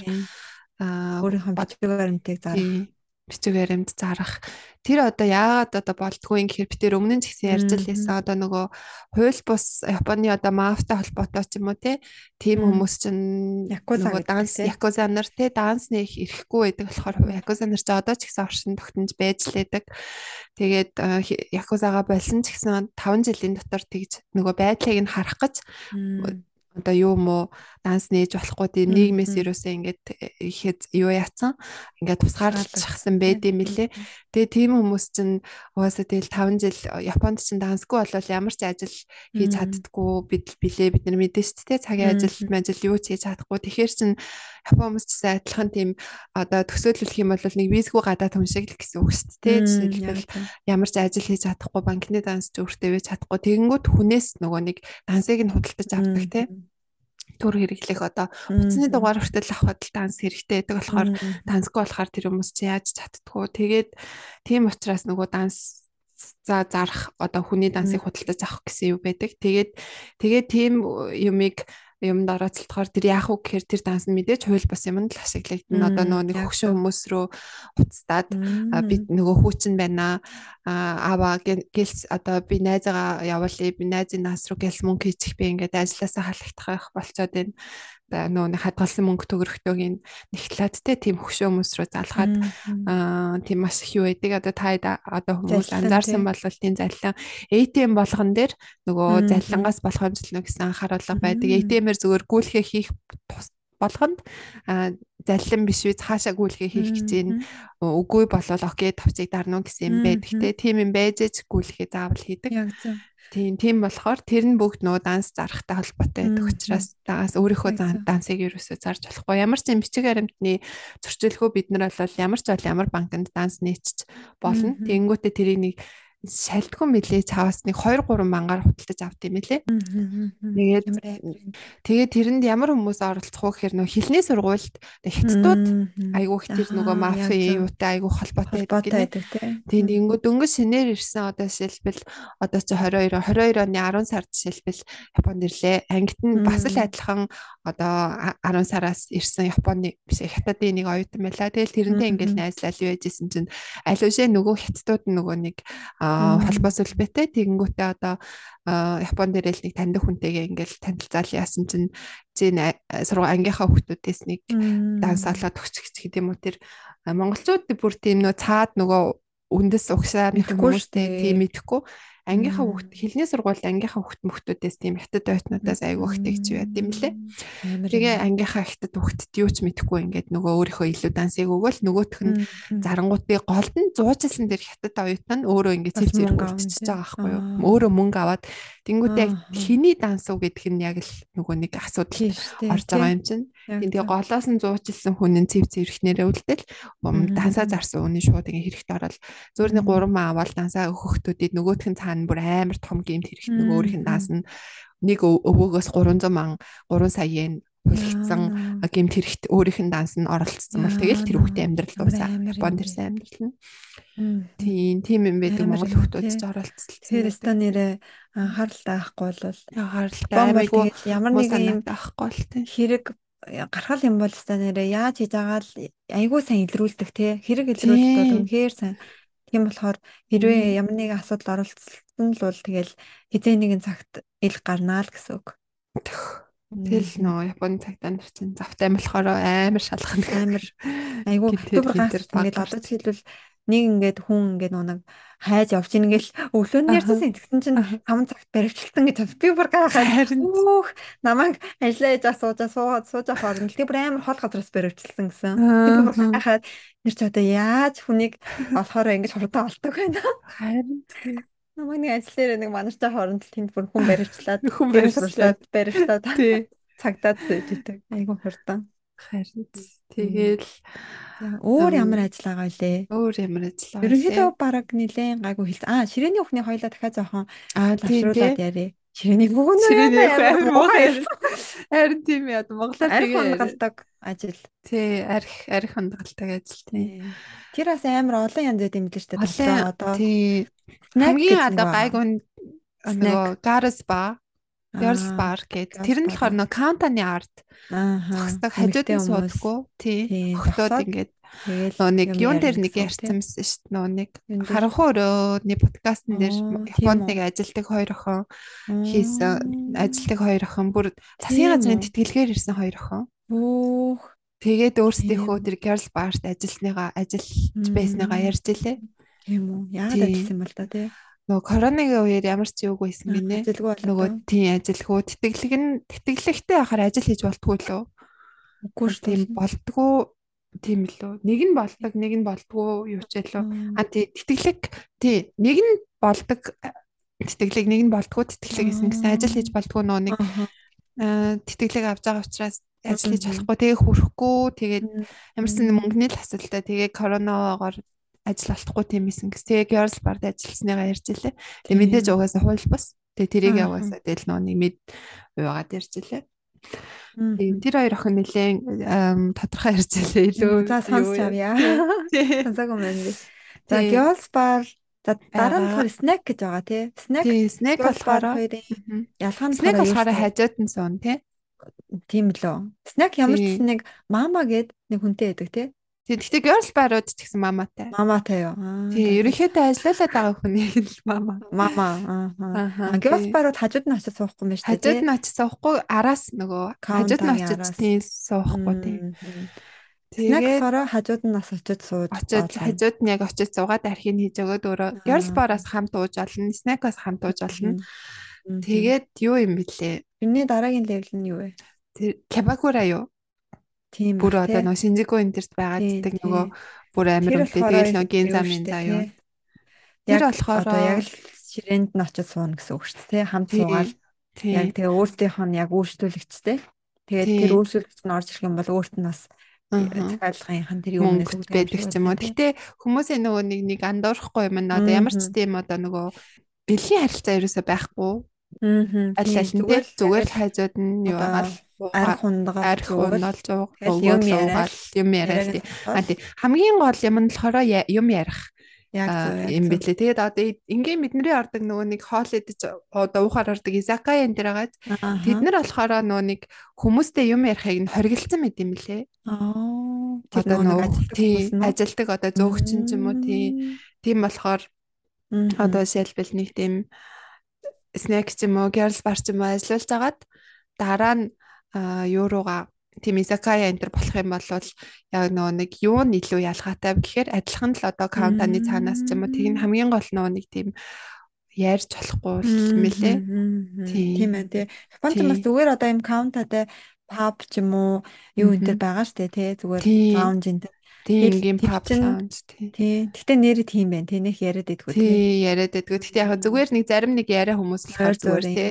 өөрийнхөө бажиг баримтыг зарах бичиг баримт зарах. Тэр одоо яагаад одоо болдгүй юм гэхээр би тэр өмнө нь ч гэсэн ярьж л байсан одоо нөгөө хууль бус Японы одоо мафтай холбоотой ч юм уу те тийм хүмүүс чинь нөгөө данс якуза нар те данс нэг ирэхгүй байдаг болохоор якуза нар ч одоо ч гэсэн оршин тогтнож байж лээдэг тэгээд якузага болсон ч гэсэн 5 жилийн дотор тэгж нөгөө байдлыг нь харах гэж одоо юу мó данс нээж болохгүй тийм нийгмээс юусаа ингээд ихэд юу яатсан? Ингээд тусгаарлчихсан байд юм лээ. Тэгээ тийм хүмүүс чинь угаасаа тэгэл 5 жил Японд чинь дансгүй болол ямар ч ажил хийж чаддггүй бид билээ. Бид нар мэдэн шүү дээ цагийн ажил мажил юу ч хийж чадахгүй. Тэгэхээр чин Япон хүмүүс ч гэсэн адилхан тийм одоо төсөөлөх юм бол нэг визгүй гадаад хүн шиг л гэсэн үг шүү дээ. Жишээлбэл ямар ч ажил хийж чадахгүй банкны данс зүрхтэй байж чадахгүй. Тэгэнгүүт хүнээс нөгөө нэг дансыг нь худалдаж авдаг тийм төр хэрэглэх одоо утасны дугаар хүртэл авахд л данс хэрэгтэй байдаг болохоор дансгүй болохоор тэр хүмүүс чи яаж чаддггүй. Тэгээд тийм учраас нөгөө данс за зарах одоо хүний дансыг худалдаж авах гэсэн юу байдаг. Тэгээд тэгээд тийм юмыг юмд орооцолтохоор тэр яах вэ гэхээр тэр данс нь мэдээж хууль бас юмд л ашиглагдана. Одоо нөгөө нэг хөгшин хүмүүс рүү уцтаад би нөгөө хүүчин байна аваа гэлс одоо би найзаагаа явуулъя. Би найзын нас руу гэлс мөнгө хийчих би ингээд ажилласаа халагдах болцоод байна. Нөө нэг хадгалсан мөнгө төгрөгтөөгийн нэгтлээд те тийм хөшөө хүмүүс рүү залгаад аа тийм маш их юу байдаг. Одоо та одоо хүмүүс анзаарсан бол тийм заллан ATM болгон дээр нөгөө заллангаас болох хэмжлэнэ гэсэн анхааруулга байдаг. ATM-ээр зүгээр гүйлхээ хийх болгонд заллин биш үү цаашаа гүйлгээ хийх гэж байна. Үгүй болвол окей товцыг дарна уу гэсэн юм байдаг те. Тийм юм байжээч гүйлгээ заавал хийдэг. Тийм тийм болохоор тэр нь бүгд нөгөө данс зарахтай холбоотой байдаг учраас даас өөрийнхөө дансыг ерөөсөө зарж болохгүй. Ямар ч юм бичиг баримтны зөрчилгөө бид нар бол ямар ч бол ямар банкнд данс нээчих болно. Тэнгүүтээ тэрийг нэг шалтгаан мэлээ цаавас нэг 2 3 мангаар худалдаж авт юм лээ. Тэгээд тэгээд тэрэнд ямар хүмүүс оролцох вэ гэхээр нөх хилний сургуульд хятадууд айгүй их тэр нөгөө мафи юутай айгүй холбоотой байдаг тийм. Тэнгүү дөнгөж шинээр ирсэн одоо жишээлбэл одоо чи 22 22 оны 10 сард жишээлбэл Японд ирлээ. Ангид нь бас л адилхан одоо 10 сараас ирсэн Японы биш хятадын нэг оюутан байлаа. Тэгэл тэрнтэй ингээл найзлал юу яжсэн чинь аль үшээ нөгөө хятадууд нөгөө нэг холбоос үлбэтэй тэгэнгүүтээ одоо Япон дээр л нэг таньдаг хүнтэйгээ ингээл танилцаал яасан чинь зин сургууль ангийнхаа хүүхдүүдээс нэг дансаалаад өгч гэдэг юм уу? Тэр монголчууд бүр тийм нөө цаад нөгөө үндэс угшаа мэдхгүй шүү дээ. тийм мэдхгүй ангийнхаа хүүхд хэлний сургуульд ангийнхаа хүүхд мөхтүүдээс тийм хятад ойтнуудаас айгүй их тэгж байд юм лээ. Тэгээ ангийнхаа хятад хүүхдэд юу ч мэдэхгүй ингээд нөгөө өөрийнхөө илүү дансыг өгөөл нөгөөх нь зарангуудыг голд нь зуучилсан дээр хятад оюутан өөрөө ингээд цэв зэрэг үлдчихэж байгаа байхгүй юу. Өөрөө мөнгө аваад тэнгуүтэй хиний данс уу гэдэг нь яг л нөгөө нэг асуудал орж байгаа юм чинь. Тэгээ голоос нь зуучилсан хүн нь цэв зэрэгнэрээ үлдэл дансаа зарсан үний шууд ингээд хэрэгт ороод зөөр нэг 3 маа аваад дансаа өгөхтүүдэд нөгөөх нь цаана бүр амар том геймт хэрэгтэй нөгөө өөрийнх нь даас нь. Нэг өвөөгөөс 300 мянган 3 саяын хүлэгдсэн геймт хэрэгт өөрийнх нь данс нь оролцсон бол тэгэл тэр хүүхдийн амьдрал дуусаа Японд ирсэн амьдрал нь тийм тийм юм байдаг Монгол хүүхдүүд ч оролцсон. Тэрээс та нэрээ анхааралтай авахгүй бол. Анхааралтай аймаг ямар нэг юм авахгүй л тийм хэрэг гаргал юм бол та нэрээ яаж хийж байгаа л айгүй сайн илрүүлдэг те. Хэрэг илрүүлдэг бол үнэхээр сайн. Тийм болохоор хэрвээ ямар нэгэн асуудал оролцсон л бол тэгэл хизээ нэгэн цагт ил гарнаа л гэсэн үг. Тэгэл нөө Японы цагтаа нар чинь завтай болохоор амар шалгах амар. Айгу бүр ганц ингээд одоо хэлбэл нэг ингээд хүн ингээд нэг хайж явж ингээл өглөөний ярьсан тэгсэн чинь 5 цагт баривчлалтан гэж би бүр гайхаад өөх намайг ажиллаа яж суужаа суугаад сууж орно. Тэгээ бүр амар хол газраас баривчлсан гэсэн. Би бүр гайхаад нэр ч одоо яаж хүнийг олохоор ингэж хурдан олдог байна. Харин намайг нэг ажил дээр нэг манартай хооронд тэнд бүр хүн баривчлаад хүн баривчлаад баривчлаад цагдаад зүйдэг. Айгу хурдан. Харин тэгэл өөр ямар ажиллагаа вэ? Өөр ямар ажиллагаа. Ерөнхийдөө баг нилээн гайгүй хэлсэн. Аа, ширээний өхний хоёлаа дахиад жоохон лавшруулад яриа. Ширээний бүгэн муухай. Харин тийм яа Монголоор тэгээ хандгалдаг ажил. Тий, арх арх хандгалдаг ажил тий. Тэр бас амар олон янз л шүү дээ. Одоо тий. Хамгийн одоо гайгүй нөгөө Garas ба Girls Bar гэдэг. Тэр нь болохоор нөө Кантаны арт. Зогсдог хажууд нь суудаггүй. Тий. Өгтөөд ингээд нөө нэг юун дээр нэг ярьсан юмсэн шүү дээ. Нөө нэг харанхуй өрөөний подкастн дээр Японд нэг ажилтдаг хоёр охин хийсэн. Ажилтдаг хоёр охин бүр засгийн газрын тэтгэлгээр ирсэн хоёр охин. Өөх. Тэгээд өөрсдийнхөө тэр Girls Bar-т ажилласныгаа ажиллаж байсныгаа ярьж илээ. Тийм үү. Яагаад ажилласан бол та тий нөгөө коронагийн үеэр ямар ч юуг байсан гинэ. Нөгөө тийм ажилгүй. Тэтгэлэг нь тэтгэлэгтэй байхаар ажил хийж болтгүй лөө. Үгүй шүү тийм болтгүй тийм лөө. Нэг нь болдог, нэг нь болтгүй юу ч ялуу. А тий тэтгэлэг тий нэг нь болдог тэтгэлэг нэг нь болтгүй тэтгэлэг гэсэн гэсэн ажил хийж болтгүй нөө нэг тэтгэлэг авч байгаа учраас ажил хийж болохгүй тэгээ хүрхгүй тэгээд ямарсан мөнгөний л асуудалтай. Тэгээ коронавигоор ажил олдохгүй тийм эсэн гэс. Тэгээ Girls Bar-д ажилласныгаа ярьж илээ. Тэгээ мэдээж угаасаа хууль бус. Тэгээ тэрийг угаасаа тэгэл нөө нэмээд уяагаад ярьж илээ. Тийм тэр хоёр охин нэлээд тодорхой ярьж илээ. Илүү за сонсч авъя. Сонсоогүй мэн. За Girls Bar За дараа нь болохоор snack гэж байгаа тий. Snack. Тийм snack болохоор ялгаа нь snack болохоор хажууд нь суун тий. Тийм лөө. Snack ямар ч нэг мама гэд нэг хүнтэй байдаг тий. Тэгэхдээ girls bar-ууд ч гэсэн маматай. Маматай юу? Тий, ерөнхийдөө ажиллаулаад байгаа хүнийг л мама. Мама. Аа. Girls bar-ууд хажууд нь очиж суухгүй байна шүү дээ. Хажууд нь очиж суухгүй араас нөгөө хажууд нь очиж тий суухгүй тий. Тэгээд хороо хажууд нь нас очиж сууж очиж хажууд нь яг очиж суугаад архийг хийж өгөөд өөрөө girls bar-аас хамт ууж олно, snack-аас хамт ууж олно. Тэгээд юу юм бэлээ? Энийний дараагийн левел нь юу вэ? Тэр кабакура юу? Тийм бүр одоо нөгөө Шинжигөө энэ төрт байгааддаг нөгөө бүр амар үнэтэй тэгэл нөгөө ген замын заа юу. Тэр болохоор одоо яг л ширээнд нь очиж сууна гэсэн үг шүү дээ. Хамт суугаад яг тэгээ өөртөөх нь яг өөрчлөлөгчтэй. Тэгээд тэр өөрчлөлөгч нь орж ирэх юм бол өөрт нь бас захиалгынхан тэр юм мөнгөд байдаг ч юм уу. Гэтэ хүмүүсийн нөгөө нэг нэг андуурахгүй юм одоо ямар ч тийм одоо нөгөө бэлгийн харилцаа ерөөсөй байхгүй. Аа. Аль аль нь зүгээр л хайзууд нь юу агаал арх хундагаа арх хундалж юм яриад юм яриад. Аа тий. Хамгийн гол юм нь болохоор юм ярих яг юм бэлээ. Тэгээд одоо ингийн бидний ордог нөгөө нэг хоол идэж одоо уухаар ордог изакая энэ дэр байгаа. Тэд нар болохоор нөгөө нэг хүмүүстэй юм ярихыг нь хоригдсан мэт юм лээ. Аа. Одоо нөгөө тий ажилдаг одоо зөөгчин ч юм уу тий. Тийм болохоор одоо жишээлбэл нэг тийм снэк ч юм уу, girls bar ч юм уу ажиллаж агаад дараа нь юу руугаа? Тийм изакая энэ төр болох юм бол яг нөгөө нэг юу нь илүү ялгаатай гэхээр адилхан л одоо каунтаны цаанаас ч юм уу. Тийм хамгийн гол нөгөө нэг тийм ярьж болохгүй юм лээ. Тийм. Ээ тий. Японд бас зүгээр одоо юм каунтатай паб ч юм уу юу энэ төр байгаа штэ тий. Зүгээр лаунж энэ төр Тийм ингийн pub lounge тий. Тий. Гэтэ нэр тийм байна. Тэ нэх яриад идэггүй тий. Тий, яриад идэггүй. Гэтэ яг зүгээр нэг зарим нэг яриа хүмүүс л хайр зүгээр тий.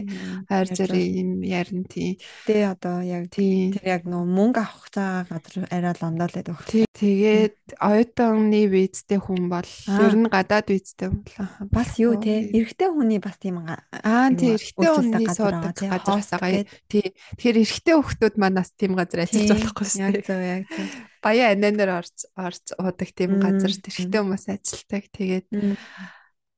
Хайр зэрэг юм ярина тий. Тэ одоо яг тэр яг нөө мөнгө авах цаа газар арай лондоолээд байх. Тий. Тэгээд оюутны визтэй хүн бол ер нь гадаад визтэй хүн л бас юу тий. Эрэгтэй хүний бас тийм аа тий эрэгтэй хүний суудаг газараас байгаа. Тий. Тэгэхээр эрэгтэй хүмүүс манаас тийм газар ажиллаж болохгүй шүү дээ. Яг зөв яг зөв баяа ананаар орж орж уудаг тийм газар тэрхтээ хүмүүс ажилтдаг. Тэгээд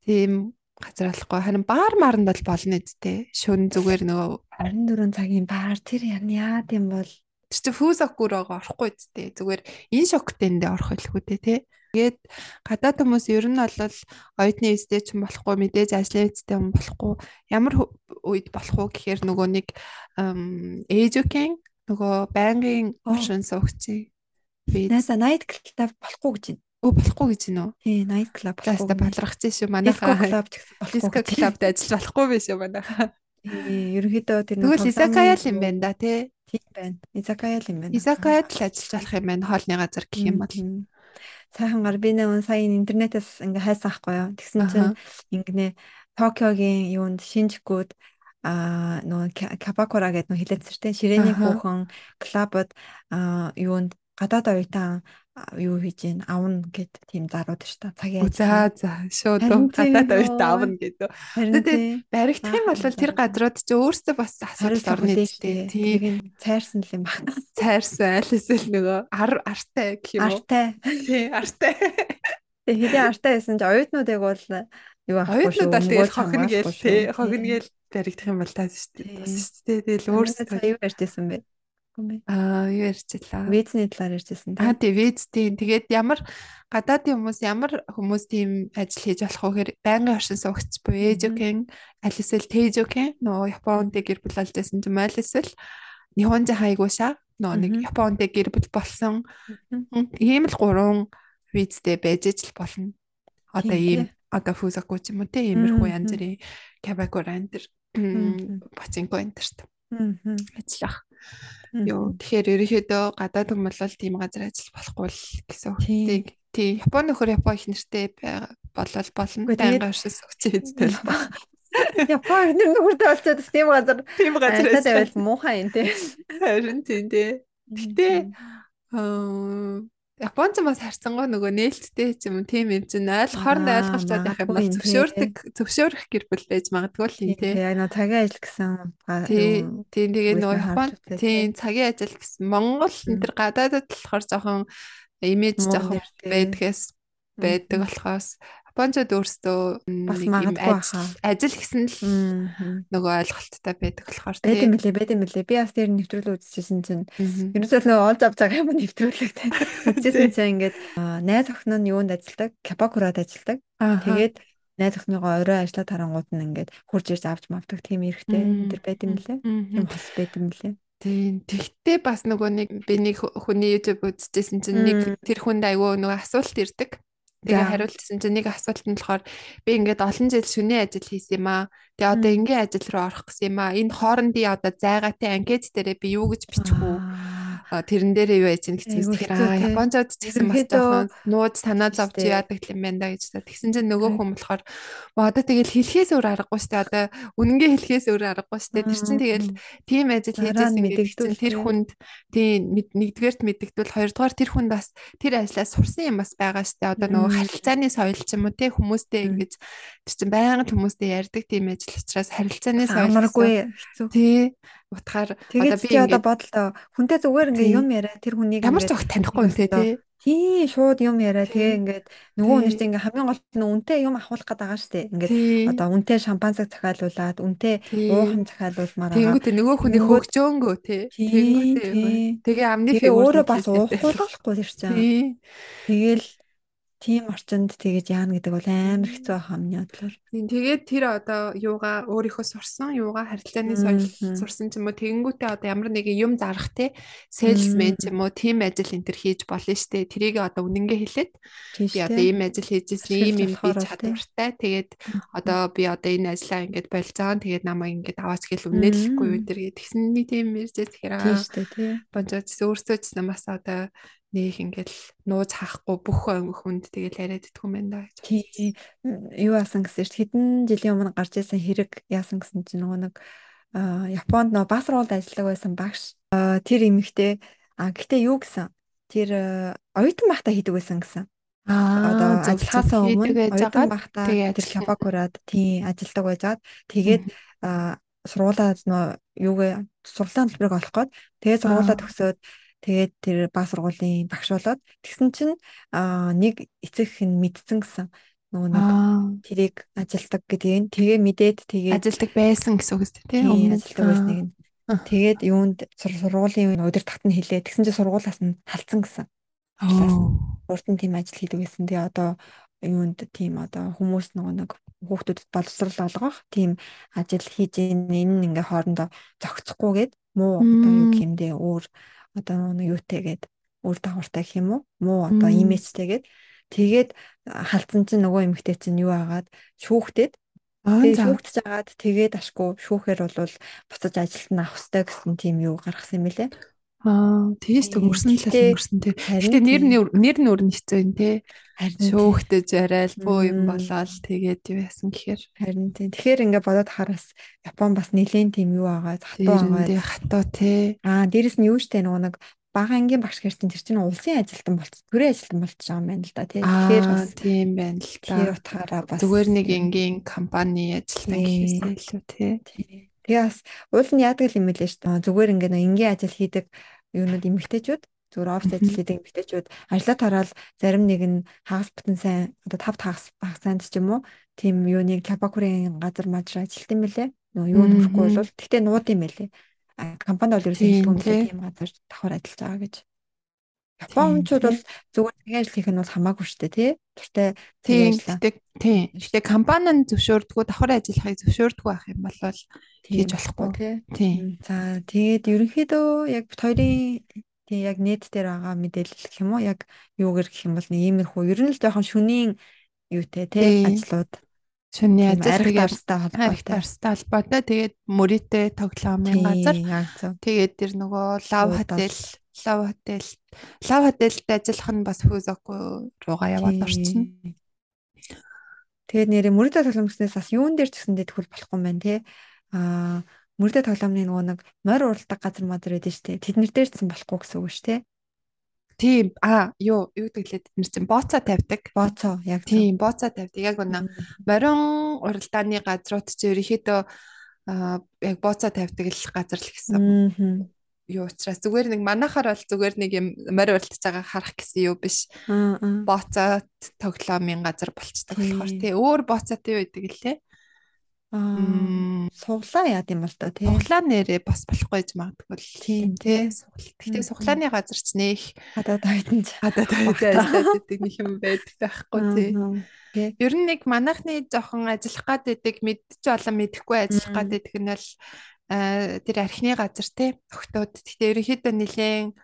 тийм газар болохгүй харин баар маранд бол болно үсттэй. Шүн зүгээр нөгөө 24 цагийн баар тэр яа тийм бол тэр чинь фүүзакүр байгаа орохгүй үсттэй. Зүгээр энэ шоктендээ орох байлгүй те. Тэгээд гадаад хүмүүс ер нь бол оюутны визтэй ч болохгүй мэдээж ажлын визтэй юм болохгүй ямар үед болох уу гэхээр нөгөө нэг ээжүкэн нөгөө байнгын оршин суугчийн Би нааса night club болохгүй гэж байна. Өө болохгүй гэж байна уу? Тий, night club болохгүй. Заста балрах чинь шүү манайхаа. Disco club гэсэн болохгүй. Disco clubд ажиллаж болохгүй биш үү манайхаа. Тий, ерөнхийдөө тэр нэг Тэгвэл изакая л юм байна да тий. Тийм байна. Изакая л юм байна. Изакаяд л ажиллаж болох юм байна. Хоолны газар гэх юм бол. Сайхангаар би нэг сая интернетээс ингээ хайсан ахгүй юу. Тэгсэн чинь ингээ Токиогийн юунд Шинжикууд а нөгөө Кабакура гэдэг нөгөө хилээцэртэй ширээний хүүхэн клубд а юунд гадаад оюутан юу хийж гин авна гэд тийм зарууд ш та цагийн за за шууд гадаад оюутан авна гэдэг. Тэгээд баригдах юм бол тэр газрууд чи өөрсдөө бас асуудал орно дээ. Тийм цайрсан л юм байна. Цайрсан аль эсвэл нөгөө ар артай гэх юм уу? Артай. Тий артай. Тэгээ хэдийн артай байсан чи оюутнуудыг бол юу авахгүй шүү. Оюутнууд тэгэл хохин гээл тий хохин гээл баригдах юм бол таа шүү дээ. Бас шүү дээ. Тэгэл өөрсдөө юу ярьжсэн бэ? Юм бэ? Аа, юу ярьчихлаа? Визний талаар ярьжсэн тийм. Аа, тий, виз тийм. Тэгээд ямар гадаадын хүмүүс ямар хүмүүс тийм ажил хийж болох вэ гэхээр байнгын оршин суугч буюу ээжүкэн аль эсвэл тэжүкэн нөгөө Японд гэр бүл болж байсан юм аль эсвэл Нихонжи хайгууша нөгөө нэг Японд гэр бүл болсон ийм л гурван визтэй байж ижил болно. Одоо ийм одоо фузаку ч юм уу тийм иймэрхүү янз бүрийн кабакура энэ бацинко энэ төрт ажиллах. Юу тэгэхээр ерөнхийдөө гадаад хүмүүс бол тийм газар ажиллах болохгүй л гэсэн үг. Тий. Японы нөхөр Япон их нэртэй болол болно. Байнга оршис өгч хэвчтэй л ба. Япон нэр нөхөртэй болчиход тийм газар тийм газар ажиллаж муухай юм тий. Харин тийм тий. Гэтэ аа Японч бас харцангуй нөгөө нээлттэй юм тийм юм чинь айл хооронд ойлголцоод байх юм бол зөвшөөрдөг зөвшөөрөх гэр бүл байж магадгүй л юм тий. Яг нөгөө цагийн ажил гэсэн тийм тийм тэгээ нөгөө Япон тийм цагийн ажил гэсэн Монгол энэ төр гадаадд болохоор жоохон имиж жоохон байдгаас байдаг болохоос Япончууд өөрсдөө бас магадгүй ажил гэсэн л нөгөө ойлголттой байдаг болохоор тийм. Байд юм лээ, байд юм лээ. Би бас тэр нэвтрүүлэг үзчихсэн чинь ерөөсөө нөгөө олж авч байгаа юм нэвтрүүлэгтэй. Үзчихсэн чинь ингээд найз охин нь юунд ажилладаг? Капакурад ажилладаг. Тэгээд найз охиныгоо орой ажиллаад харангууд нь ингээд хурж ирж авч мавдаг тийм эрэхтэй тэр байд юм лээ. Тийм бас байд юм лээ. Тийм. Тэгтээ бас нөгөө нэг би нэг хүний YouTube үзчихсэн чинь нэг тэр хүнд айгүй нөгөө асуулт ирдэг. Тэгээ хариултсан чинь нэг асуулт нь болохоор би ингээд олон жил шүний ажил хийсэн юм аа. Тэгээ одоо ингийн ажил руу орох гэсэн юм аа. Энэ хоорондын одоо зайгатай анкет дээрээ би юу гэж бичих үү? Тэрэн дээрээ юу яж гэсэн тэгэхээр аа Японцод ч гэсэн бас жоохон нууц санаа зовж яадаг юм байна да гэж та. Тэгсэн чинь нөгөө хүн болохоор одоо тэгэл хэлхээс өөр аргагүй дээ. Одоо үнэнгээ хэлхээс өөр аргагүй дээ. Тэр чинь тэгэл тийм ажил хийжсэн чинь тэр хүнд тийм нэгдүгээрт мэддэгдвэл хоёрдугаар тэр хүнд бас тэр ажлаас сурсан юм бас байгаа дээ. Одоо нөгөө харилцааны соёл ч юм уу те хүмүүстэй ингэж тэр чинь байнга хүмүүстэй ярьдаг тийм ажил учраас харилцааны соёл амаргүй хэцүү. Тий. Утгаар одоо би одоо бодлоо хүнтэй зүгээр ингээ юм яриа. Тэр хүнийг ямар ч огт танихгүй те тий тий. шууд юм яриа. Тэгээ ингээд нөгөө хүнээс ингээ хамгийн гол нь үнтэй юм авахулах гээд байгаа дээ ингээд одоо үнтэй шампанцаг захиалуулаад үнтэй уухан захиалуулмаар байгаа. тэгэнгүүт нөгөө хүний хөгжөөнгөө тий. Тэгэнгүүт тэгээ амны тэгээ өөрөө бас уухуулахгүй тэр чинь. Тэгээл тийм орчинд тэгэж яана гэдэг бол амар хэцүү байх амны бодлоор. Тэгээд тэр одоо юугаа өөрийнхөө сурсан, юугаа харилцааны соёл сурсан ч юм уу тэгэнгүүтээ одоо ямар нэгэн юм зарах те salesman ч юм уу тийм ажил энэ төр хийж болно штэ. Тэрийг одоо үнэнгээ хэлээд би одоо ийм ажил хийжсэн, ийм юм би чадвартай. Тэгээд одоо би одоо энэ ажлаа ингээд болцоо. Тэгээд намайг ингээд аваач гэл үнэлэхгүй юу тэр нэг тийм мэржээс тэгэхээр аа. Бонжоц өөрсдөө ч бас одоо нэг ингээл нууц хаахгүй бүх хүнд тэгэл яриад идэх юм байна да. Тий. Юу яасан гэсэн чинь хэдэн жилийн өмнө гарч ирсэн хэрэг яасан гэсэн чинь нөгөө нэг Японд нөө бас руулд ажилладаг байсан багш. Тэр эмэгтэй а гэтээ юу гэсэн тэр оюутан байхдаа хийдэг байсан гэсэн. Аа одоо ажиллахаасаа өмнө оюутан байхдаа тэр Кабакурад тий ажилладаг байжгаад тэгээд сургуулаад нөө юугээ сургуулийн төлбөрийг олох гээд тэгээд сургуулаа төгсөөд Тэгээд тэр баг сургуулийн багш болоод тэгсэн чинь нэг эцэг нь мэдсэн гэсэн. Нөгөө нэг тэрийг ажилдаг гэдгийг. Тэгээ мэдээд тэгээд ажилдаг байсан гэсэн үг үстэй тийм өмнө ажилдаг байсныг нь. Тэгээд юунд сургуулийн өдөр татна хэлээ. Тэгсэн чинь сургуулаас нь халдсан гэсэн. Урд нь тийм ажил хийдэг байсан. Тэгээ одоо юунд тийм одоо хүмүүс нөгөө нэг хүүхдүүдэд боловсрал олгох тийм ажил хийж энэ ингээ хоорондоо зохицохгүйгээд муу одоо юу гэмдээ өөр одоо нэг юутэйгээд үр дагавартай гэх юм уу? Муу одоо имижтэйгээд тэгээд халдсан чинь нөгөө эмэгтэй чинь юу агаад шүүхтэд Тэгээд шүүхтж агаад тэгээд ашгүй шүүхээр бол буцаж ажилт нь авах хэрэгтэй гэсэн тийм юу гаргасан юм лээ. Аа, тэгээс тэг мөрсөн л мөрсөн тэг. Гэтэ нэр нэр нөр нь хэцүү юм те. Шүүхтэж яриад буу юм болоод тэгээд яасан гэхээр харин тийм. Тэгэхээр ингээ бодоод хараас Япон бас нэлээд тийм юу байгаа хатуу байгаа. Хатуу те. Аа, дээрэс нь юу штэ нөгөө нэг бага ангийн багш гэр чинь тэр чинь улсын ажилтан болц төрийн ажилтан болчихж байгаа юм байна л да тий. Тэгэхээр бас тийм байна л да. Тэр утгаараа бас зүгээр нэг энгийн компани ажилтан гэхээсээ илүү тий. Тэгээ бас уул нь яадаг юм хэлээ шүү дээ. Зүгээр ингээ нэг энгийн ажил хийдэг юунууд эмгтээчүүд зүгээр офис ажил хийдэг эмгтээчүүд ажлаа тараал зарим нэг нь хагас бүтэн сайн одоо тав хагас хагасанд ч юм уу тийм юуныг Кабакурын газар мажраа ажилт юм бэлээ. Нөгөө юу нөхөхгүй бол тэгтээ нууд юм бэлээ. Компанид бол ерөөсөө хэлтгүүнлээ тийм газар давхар ажиллаж байгаа гэж. Япончууд бол зүгээр цагийн ажил хийх нь бол хамаагүй шүү дээ тий. Туртай цагийн ажил. Тийм. Гэхдээ компани нь зөвшөөрдгөө давхар ажиллахыг зөвшөөрдгөө байх юм бол хийж болохгүй. Тийм. За тэгээд ерөнхийдөө яг бит хоёрын тий яг нийт дээр байгаа мэдээлэл гэх юм уу яг юугэр гэх юм бол нэг иймэрхүү ер нь л жоохон шүнийн юутэй тий ажлууд шүний ажил арьстай холбоотой холбоотой тэгээд мөрөтэй тоглоомын газар тэгээд тэр нөгөө лав хотел лав хотел лав хотелд ажиллах нь бас фүзоку руугаа яваад орчихно тэгээд нэрээ мөрөтэй тоглоом гэснээс бас юун дээр ч гэсэндээ тэгвэл болохгүй байна тий аа мөрдө тоглоомны нөгөө нэг морь уралдаг газар байдаг шүү дээ. Тэднэр дээр ч болохгүй гэсэн үг дээ. Тийм а юу юу гэвэл тэднэр чинь бооцоо тавьдаг. Бооцоо яг тийм бооцоо тавьдаг. Яг үнэ морин уралдааны газрууд чинь ерөөхдөө яг бооцоо тавьдаг л газар л гэсэн. Юу учраас зүгээр нэг манахаар бол зүгээр нэг юм морь уралдаж байгаа харах гэсэн юу биш. Бооцоо тоглоомын газар болцдог болохоор тий өөр бооцоотой юу гэдэг лээ. Аа суглаа яа гэм бол тоо тий. Суглаа нэрээ бас болохгүй гэж магадгүй л тийм тий. Суглаа. Гэхдээ суглааны газар ч нэх хадаад хайдан хадаад гэдэг нэг юм байдаг байхгүй тий. Ер нь нэг манайхны жоохон ажиллах гад байдаг мэдчих болон мэдэхгүй ажиллах гад байдаг нь бол тэр архины газар тий. Өгтөөд. Гэхдээ ерөнхийдөө нэлээд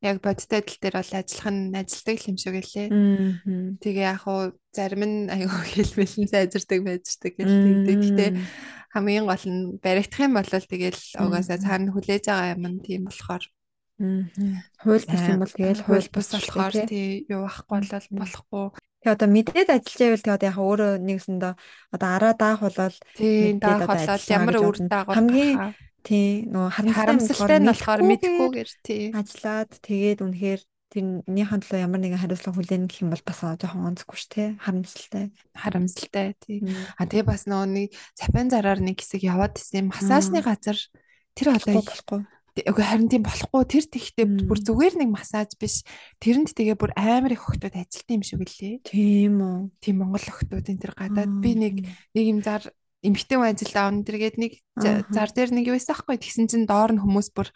яг бодтой адил дээр бол ажиллах нь ажилдаг юм шиг гэлээ. Тэгээ яг хуу зарим нь аюу хэлмэлэн сайжирдаг байждаг гэл тэгдэг. Гэтэ хамгийн гол нь баригдах юм бол тэгэл угаасаа цаана хүлээж байгаа юм тийм болохоор Хууль бус юм бол тэгэл хууль бус болохоор тий юу ахгүй бол болохгүй. Тэгээ одоо мэдээд ажиллаж байвал тэгээ одоо яг өөрөө нэгсэндээ одоо араа даах болол даах болол ямар үр дагавар хамгийн тий нөгөө харамсалтай нь болохоор мэдхгүйгээр тий. ажиллаад тэгээд үнэхээр тэрнийхэн төлөө ямар нэгэн хариуцлага хүлээнэ гэх юм бол бас жоохон онцгүй ш тэ харамсалтай. Харамсалтай тий. А тэгээ бас нөгөө нэг цапин зараар нэг хэсэг яваад исэн массажны газар тэр одоо болохгүй Үгүй харин тийм болохгүй тэр тэгтээ бүр зүгээр нэг массаж биш. Тэрэнд тэгээ бүр амар их охтууд ажилтсан юм шиг үлээ. Тийм үү. Тийм Монгол охтуудын тэр гадаад би нэг нэг юм зар эмгтэн хүн ажилд аавн тэргээд нэг зар дээр нэг юу байсан хгүй тэгсэн чинь доор нь хүмүүс бүр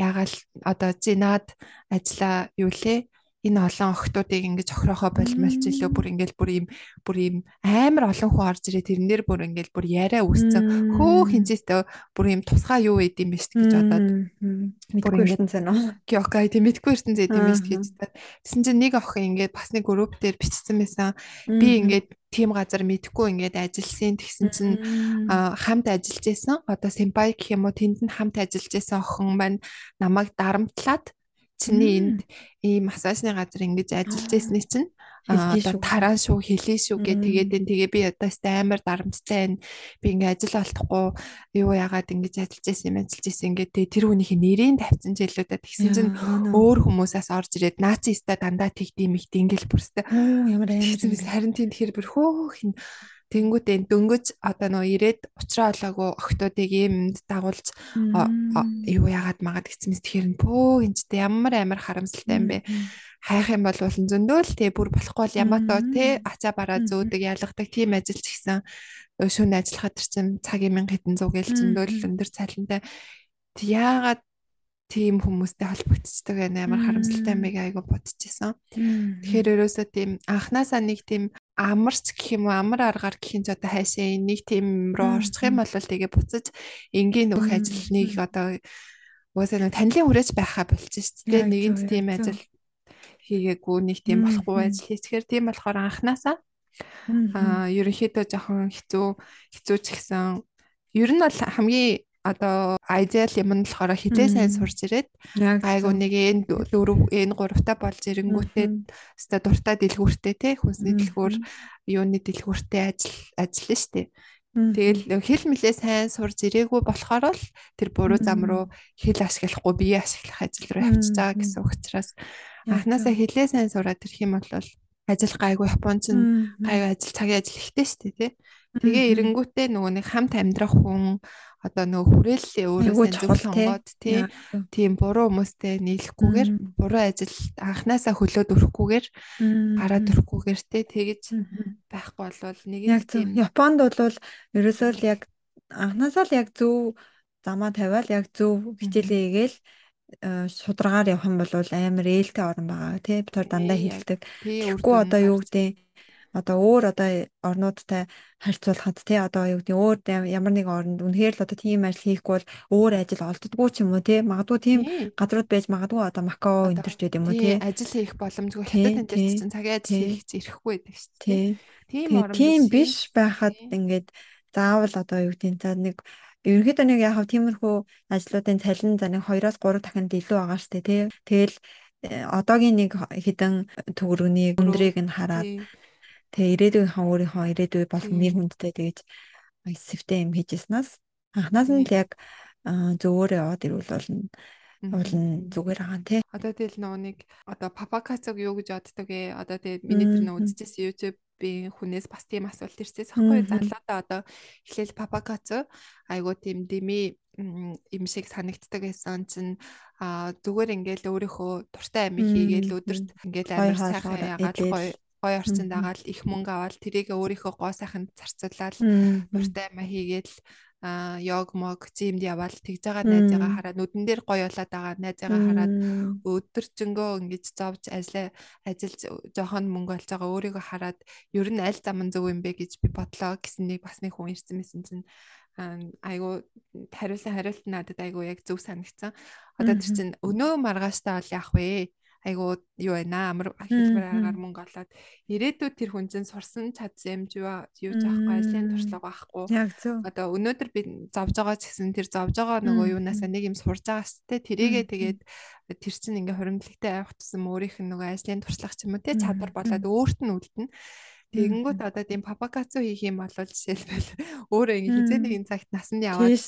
ягаал одоо зинаад ажиллаа юу лээ энэ олон охтуудыг ингэж охирохоо болмолч илүү бүр ингээл бүр ийм бүр ийм амар олон хүн орж ирээ. Тэрнэр бүр ингээл бүр яриа үүсцэн хөө хинжээстэй бүр ийм тусгай юу байд юм биш гэж бодоод. Мэдгүй ирсэн зэнэ. Кёкай тийм мэдгүй зэд юм биш гэж бодоод. Тэгсэн чинь нэг охин ингээд бас нэг групп дээр бичсэн байсан. Би ингээд тийм газар мэдхгүй ингээд ажилласан. Тэгсэн чинь хамт ажиллаж исэн одоо симпай гэх юм уу тэнд нь хамт ажиллаж исэн охин маань намайг дарамтлаад чиний энд ийм массажны газар ингэж ажиллаж байсны чинь одоо тараа шүү хэлээ шүү гэ тэгээд энэ тэгээ би одоо өстэй амар дарамттай байна би ингээ ажил олдохгүй юу яагаад ингэж ажиллаж байсан юм ажиллаж байсан ингээ тэгээ тэр хүнийхээ нэрийг тавьсан ч илүү да тэгсэн чинь өөр хүмүүсээс орж ирээд наци өстэй дандаа тэгдэм их дингэл бүрстэй. Ямар амар харин тийм тэгэхээр бүр хөөх Тэнгүүдээ дөнгөж одоо нөө ирээд уучраа олоогүй охтуудыг юмд дагуулж юу яагаад магаад гэсэн мэт тэгэхээр пөө энэчтэй ямар амар харамсалтай юм бэ. Хайх юм бол зөндөөл тий бүр болохгүй бол ямаатоо тий ачаа бараа зөөдөг ялгадаг тийм ажилч гисэн шөнө ажиллахад чинь цагийн 1000 хэдэн зуг гээл зөндөөл өндөр цалинтай. Яагаад тийм хүмүүстэй холбогдчихдаг байна амар харамсалтай байг айгу бодчихсон. Тэгэхээр ерөөсөө тийм анханасаа нэг тийм амарч гэх юм уу амар аргаар гэх юм ч одоо хайшаа нэг тийм руу орчих юм бол тэгээ буцаж энгийн нөх ажилныг одоо угаасаа нэг танилын хүрээч байхаа болчих шүү дээ. Нэгэнд тийм ажил хийгээгүй нэг тийм болохгүй ажил хийчихэр тийм болохоор анханасаа аа ерөнхийдөө жоохон хэцүү хэцүү ч гэсэн. Ер нь бол хамгийн одоо ideal юм нь болохоор хизээ сайн сурч ирээд гайгүй нэг энэ дөрөв энэ гуравтаа болж ирэнгүүтээ өстой дуртай дэлгүүртэй те хүнсний дэлгүүр юуны дэлгүүртэй ажил ажиллана штэ. Тэгэл хэл мэлээ сайн сурж ирээгүй болохоор л тэр буруу зам руу хэл ашиглахгүй бие ашиглах ажил руу явчихж байгаа гэсэн учраас анханасаа хэлээ сайн сураад ирэх юм бол ажил гайгүй японч нь гайгүй ажил цагийн ажил ихтэй штэ тий. Тэгээ эренгүүтээ нөгөө нэг хамт амьдрах хүн одоо нөгөө хүрээллээ өөрөөсөө зөв сонгоод тий тийм буруу хүмүүстэй нийлэхгүйгээр буруу ажил анханасаа хөлөөд өрөхгүйгээр гараад өрөхгүйгээр тий тэгэж байхгүй болвол нэг яг тийм Японд бол ерөөсөө л яг анханасаа л яг зөв замаа тавиал яг зөв хичээлээ хийгээл э, судрагаар явах юм бол амар ээлтэй орн байгаа тий бид нар дандаа хилдэг. Тэгэхгүй одоо юу гэдэг одоо өөр одоо орнуудтай харьцуулахад тий одоо юу гэдэг өөр ямар нэг орнд үнэхээр л одоо тийм ажил хийхгүй бол өөр ажил олддоггүй ч юм уу тий магадгүй тийм газрууд байж магадгүй одоо Макао энэ төрч гэдэг юм уу тий ажил хийх боломжгүй. Хятад энэ чинь цагийн ажил хийх ирэхгүй байдаг шүү дээ. Тийм тийм биш байхад ингээд заавал одоо юу гэдэг за нэг ерөнхийдөө нэг яг тиймэрхүү ажлуудын цалин за нэг 2-оос 3 дахинд илүү байгаа шүү дээ тий тэгэл э, одоогийн нэг хідэн төгрөгийн өндрийг нь хараад Тэгээ ирээдүйнхаа өөрийнхөө ирээдүй болон нэр хүндтэй тэгэж эсвэтэй юм хийжснаас анхнаас нь л яг зөвөөр яваад ирвэл болно уулын зүгээр байгаа тий. Одоо тэгэл нөгөө нэг одоо папакацог юу гэж боддог вэ? Одоо тэгээд миний тэр нөгөө үзчихсэн YouTube-ийн хүнээс бас тийм асуулт ирсэн. Сахгүй залуудаа одоо эхлээл папакацо айгуу тийм дими юм шиг санагддаг байсан чинь а зүгээр ингээл өөрийнхөө дуртай амиг хийгээл өдөрт ингээл амар сайхан ягаад гоё гоё орчинд агаал их мөнгө аваад тэрийг өөрийнхөө гоо сайханд зарцуулаад нуртай ама хийгээл а йог мог зимд яваал тэгж байгаа найзаагаа хараад нүдэн дээр гоё болоод байгаа найзаагаа хараад өдөржингөө ингэж зовж ажиллаа ажил жоохон мөнгө олж байгаа өөрийгөө хараад ер нь аль зам нь зөв юм бэ? гэж би бодлоо гэсэн нэг бас нэг хүн ирсэн мэсэн чинь айгу хариулсан хариулт надад айгу яг зөв санагцсан. Одоо тэр чинь өнөө маргааштай бол яах вэ? Айгуу юу байна? Амар хэлбэр аргаар мөнгө олоод ирээдүйд тэр хүн чинь сурсан чадсан юм юу заахгүй ажлын туршлага байхгүй. Одоо өнөөдөр би зовж байгаа ч гэсэн тэр зовж байгаа нөгөө юунаасаа нэг юм сурж байгаа дээ тэрийгээ тэгээд тэр чинь ингээ хуримтлагтай авах тусам өөрийнх нь нөгөө ажлын туршлага ч юм уу те чадвар болоод өөрт нь үлдэнэ Тэгэнгүүт одоо тийм папакацу хийх юм бол жишээлбэл өөрөө ингэ хизээ нэг цагт насанд яваад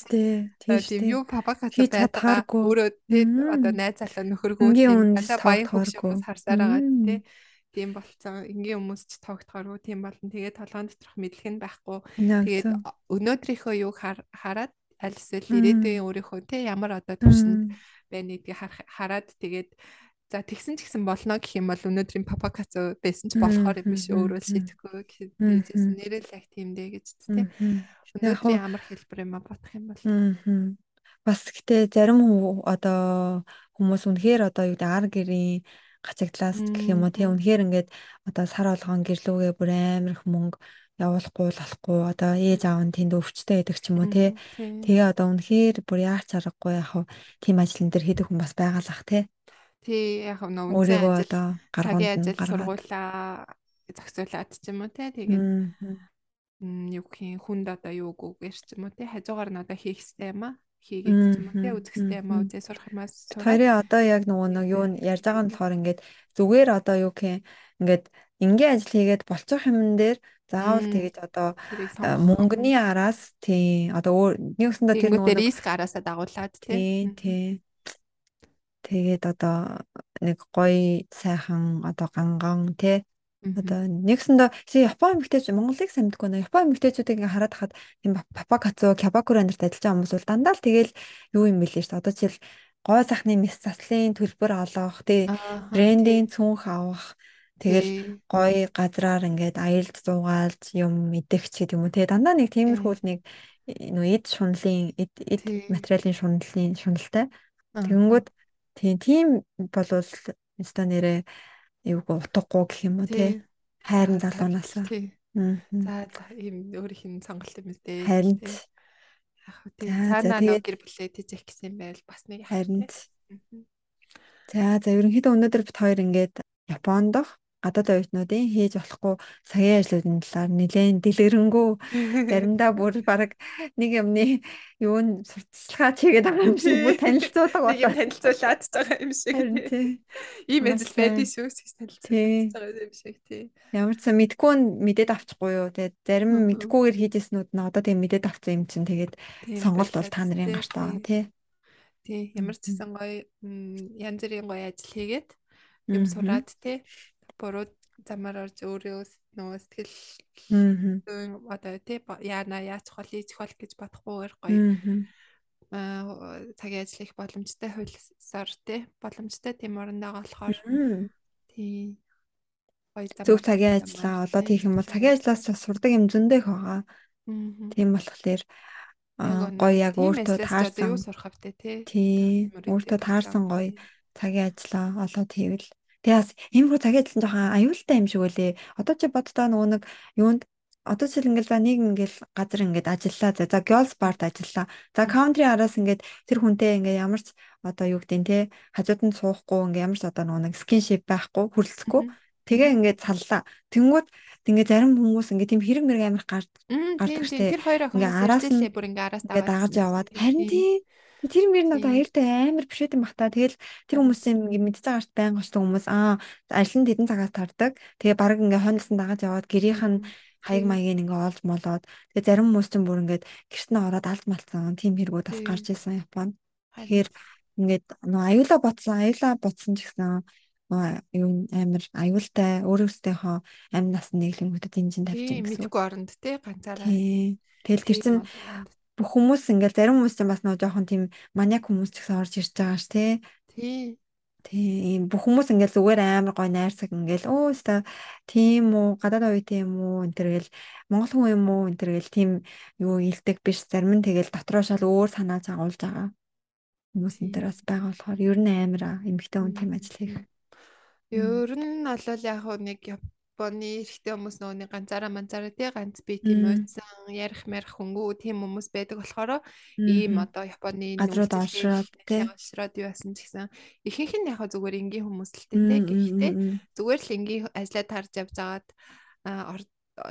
тийм юу папакацу байдаг өөрөө тийм одоо найз залуу нөхөргөө одоо баян хөвгшөөс харсаар байгаа тийм тийм болцсон ингийн хүмүүс ч тогтохоор тийм болон тэгээд толгойн доторх мэдлэг нь байхгүй. Тэгээд өнөөдрийнхөө юг хараад аль эсвэл ирээдүйн өөрийнхөө тийм ямар одоо төвшөнд байна гэдгийг хараад тэгээд За тэгсэн ч гэсэн болно гэх юм бол өнөөдрийн папакацо байсан ч болохоор юм биш өөрөө шийдэхгүй гэжсэн нэрэл яг тийм дээ гэж тийм. Өнөөдрийн амар хэлбэр юм а бодох юм бол. Бас гэтээ зарим одоо хүмүүс үнэхээр одоо юу гэдэг ар гэрийн гацагдлаас гэх юм уу тийм үнэхээр ингээд одоо сар болгон гэрлүүгээ бүр амар их мөнгө явуулахгүй болохгүй одоо ээж аав нь тэнд өвчтэй байдаг ч юм уу тий. Тэгээ одоо үнэхээр бүр яач аргагүй яг тийм ажлын дээр хийдэг хүн бас байгалах тий. Тий яг нөө үнцэн ажил цагийн ажил сургуулаа зохицуулаад ч юм уу те тэгээд юу гэх юм хүнд одоо юу гүүгээр ч юм уу те хажуугаар нь одоо хийх юм аа хийгээд юм те үзэх юм аа үзээ сурах юмас Тэрийн одоо яг нөгөө нэг юу ярьж байгаа нь болохоор ингээд зүгээр одоо юу гэх ингээд ингийн ажил хийгээд болцох юмн дээр заавал тэгэж одоо мөнгөний араас тий одоо нэгсэндээ тэр нөгөө риск араасаа дагуулад тий. Тий Тэгээд одоо нэг гоё сайхан одоо ганган тий Одоо нэгсэндээ чи Япон эмэгтэйч Монголыг самдаггүй нэ. Япон эмэгтэйчүүдийг ингээ хараад хахад тийм папакацу кябакур амьдрт ажиллаж байгаа хүмүүс бол дандаа л тэгэл юу юм бэлээ шүү дээ. Одоо жишээл гой сахны мис заслын төлбөр олох тий брендинг цүнх авах тэгэл гоё газраар ингээд аялд зугаалж юм идэх ч гэдэг юм уу тий. Дандаа нэг тиймэрхүү нэг нөө эд шунлын эд материалын шунлын шуналтай. Тэгэнгүүт Тийм тийм болвол өстой нэрээ юу утгагүй гэх юм уу тий. Хайрын залуунаас. За за. Ийм өөрийнх нь сонголт юм дээ. Харин яг тий. Цаанаа нэг гэр бүлээ тийжэх гэсэн байл. Бас нэг харин. За за ерөнхийдөө өнөөдөр бит хоёр ингээд Японд гадаад оюутнуудын хийж болохгүй саяын ажлуудын талаар нэлээд дэлгэрэнгүй. Заримдаа бүр баг нэг юмны юу н сурталчилгаа хийгээд байгаа юм шиг бүр танилцуулга болоо танилцуулаад байгаа юм шиг тийм ийм ажил байдаг шүү танилцуулж байгаа юм шиг тийм ямар ч сан мэдгүй мэдээд авчихгүй юу. Тэгээд зарим мэдгүйгээр хийжсэнүүд нь одоо тийм мэдээд авсан юм чинь тэгээд сонголт бол та нарын гартаа тий. тий. Ямар ч сан гоё янз бүрийн гоё ажил хийгээд юм сураад тий буруу замаар орж өөрөө нөгөө сэтгэл одоо тий яана яач хол ийж хол гэж бодохгүйгээр гоё. Аа цагийн ажил их боломжтой хөлсөөр тий боломжтой тийм орондоо болохоор тий зөв цагийн ажиллаа олоод хийх юм бол цагийн ажиллаас сурдаг юм зөндөх байгаа. Тийм болохоор гоё яг өөртөө таарсан юу сурах автай тий. Өөртөө таарсан гоё цагийн ажиллаа олоод хийвэл Тэгээ бас иймэрхүү цагийн ажиллан жоохон аюултай юм шиг үлээ. Одоо чи боддоо нөгөө нэг юунд одоо жишээл ингээл за нэг ингээл газар ингээд ажиллаа за за girls bar-т ажиллаа. За country араас ингээд тэр хүнтэй ингээд ямар ч одоо юу гэдэг те хажууд нь суухгүй ингээд ямар ч одоо нөгөө нэг skinship байхгүй хүрлцэхгүй. Тэгээ ингээд саллаа. Тэнгүүд ингээд зарим хүмүүс ингээд тийм хэрэг мэрэг гард гардаг штэ. Тэр хоёр охин араас нь бүр ингээд араас дагаж яваад харин тий Тэр мөр нь одоо аюултай амар биш үү бах та. Тэгэл тэр хүмүүсийн мэдж байгаа ш байнга очдог хүмүүс аа ажил нь тэдэн цагаас тардаг. Тэгээ баг ингээ хойноос нь дагаж яваад гэрийнх нь хаяг маягийг ингээ олж молоод тэгээ зарим хүмүүс ч бүр ингээд гэрт нь ороод алд малтсан тийм хэрэгүүд бас гарч ирсэн Японд. Тэгэхээр ингээд нөө аюулаа ботсон аюулаа ботсон ч гэсэн юу амар аюултай өөрөөсөө амь насны нэглэмгүүдэд энэ чинь тавьчих юм гэсэн. Мэдгүй оронд те ганцаараа. Тэгэл тэр чин бүх хүмүүс ингээл зарим хүмүүс бас нөө жоохон тийм маниак хүмүүс ч гэсэн орж ирж байгаа ш тий. Тий. Тийм бүх хүмүүс ингээл зүгээр амар гой найрсаг ингээл өө өста тийм үү гадаад уу тийм үү энэ төр гэл монгол хүн юм уу энэ төр гэл тийм юу илдэг биш зарим нь тэгэл дотроо шал өөр санаа загуулж байгаа хүмүүс энэ төр бас байгаа болохоор ер нь амар эмгтэй хүн тийм ажил хийх. Ер нь бол яг нэг Японы эрэгтэй хүмүүс нөгөөний ганцаараа манцаараа тий ганц бие тийм уйдсан ярих мэрх хөнгөө тийм хүмүүс байдаг болохоор ийм одоо Японы газрууд олшроод тий. олшроод юу байсан ч гэсэн ихэнх нь яг зүгээр энгийн хүмүүс л тий гэхдээ зүгээр л энгийн ажиллаа тарж явж агаад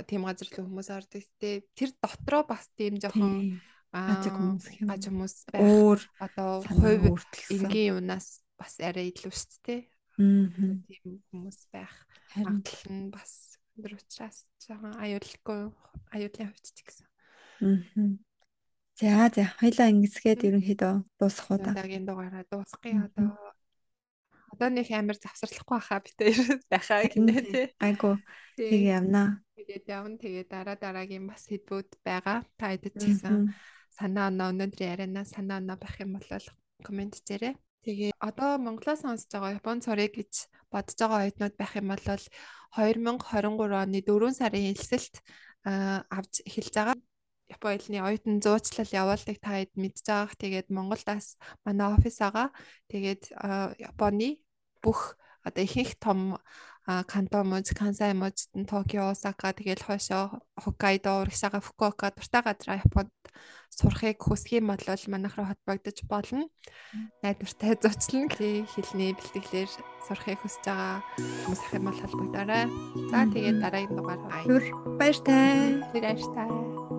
тийм газар л хүмүүс ордог. Тий тэр дотроо бас тийм жоохон ажиг хүмүүс аж хүмүүс байх одоо хувь энгийн юунаас бас арай илүү шүү дээ тийм хүмүүс байх магадлал нь бас өндөр учраас жоохон аюулгүй аюулын хувьд ч гэсэн. За за хоёлаа ингэсгээд ерөнхийдөө дуусах уу та. Дараагийн дугаараа дуусгая одоо. Одоо нэг амар завсарлахгүй хаа битээр байхаа гинэ тий. Айгу. Тэг явнаа. Тэгээд явна. Тэгээд дараа дараагийн бас хэдбүүд байгаа. Та эдэд ч гэсэн санаа оноо өнөөдрийн ярианаа санаа оноо байх юм бол комент дээрээ Тэгээ одоо Монголоос сонсож байгаа Япон цорыг гэж бодож байгаа оюутнууд байх юм бол 2023 оны 4 сарын хэлсэлт авч эхэлж байгаа. Япон хэлний оюутан зуучлал явуулдаг та хэд мэдж байгаах. Тэгээд Монголдаас манай офис байгаа. Тэгээд Японы бүх одоо ихэнх том Канто муж, Кансай муж, Токио, Осака тэгэл хойшоо Хоккайдо, Урагшаага, Фукуока дуртай газар Японд сурахыг хүсэх юм бол манайх руу холбогдож болно. Найдвартай зочлон тий хэлний бэлтгэлээр сурахыг хүсэж байгаа хүмүүс ах юм бол холбогдорой. За тэгээд дараагийн дугаар баяр таа. Баяр таа.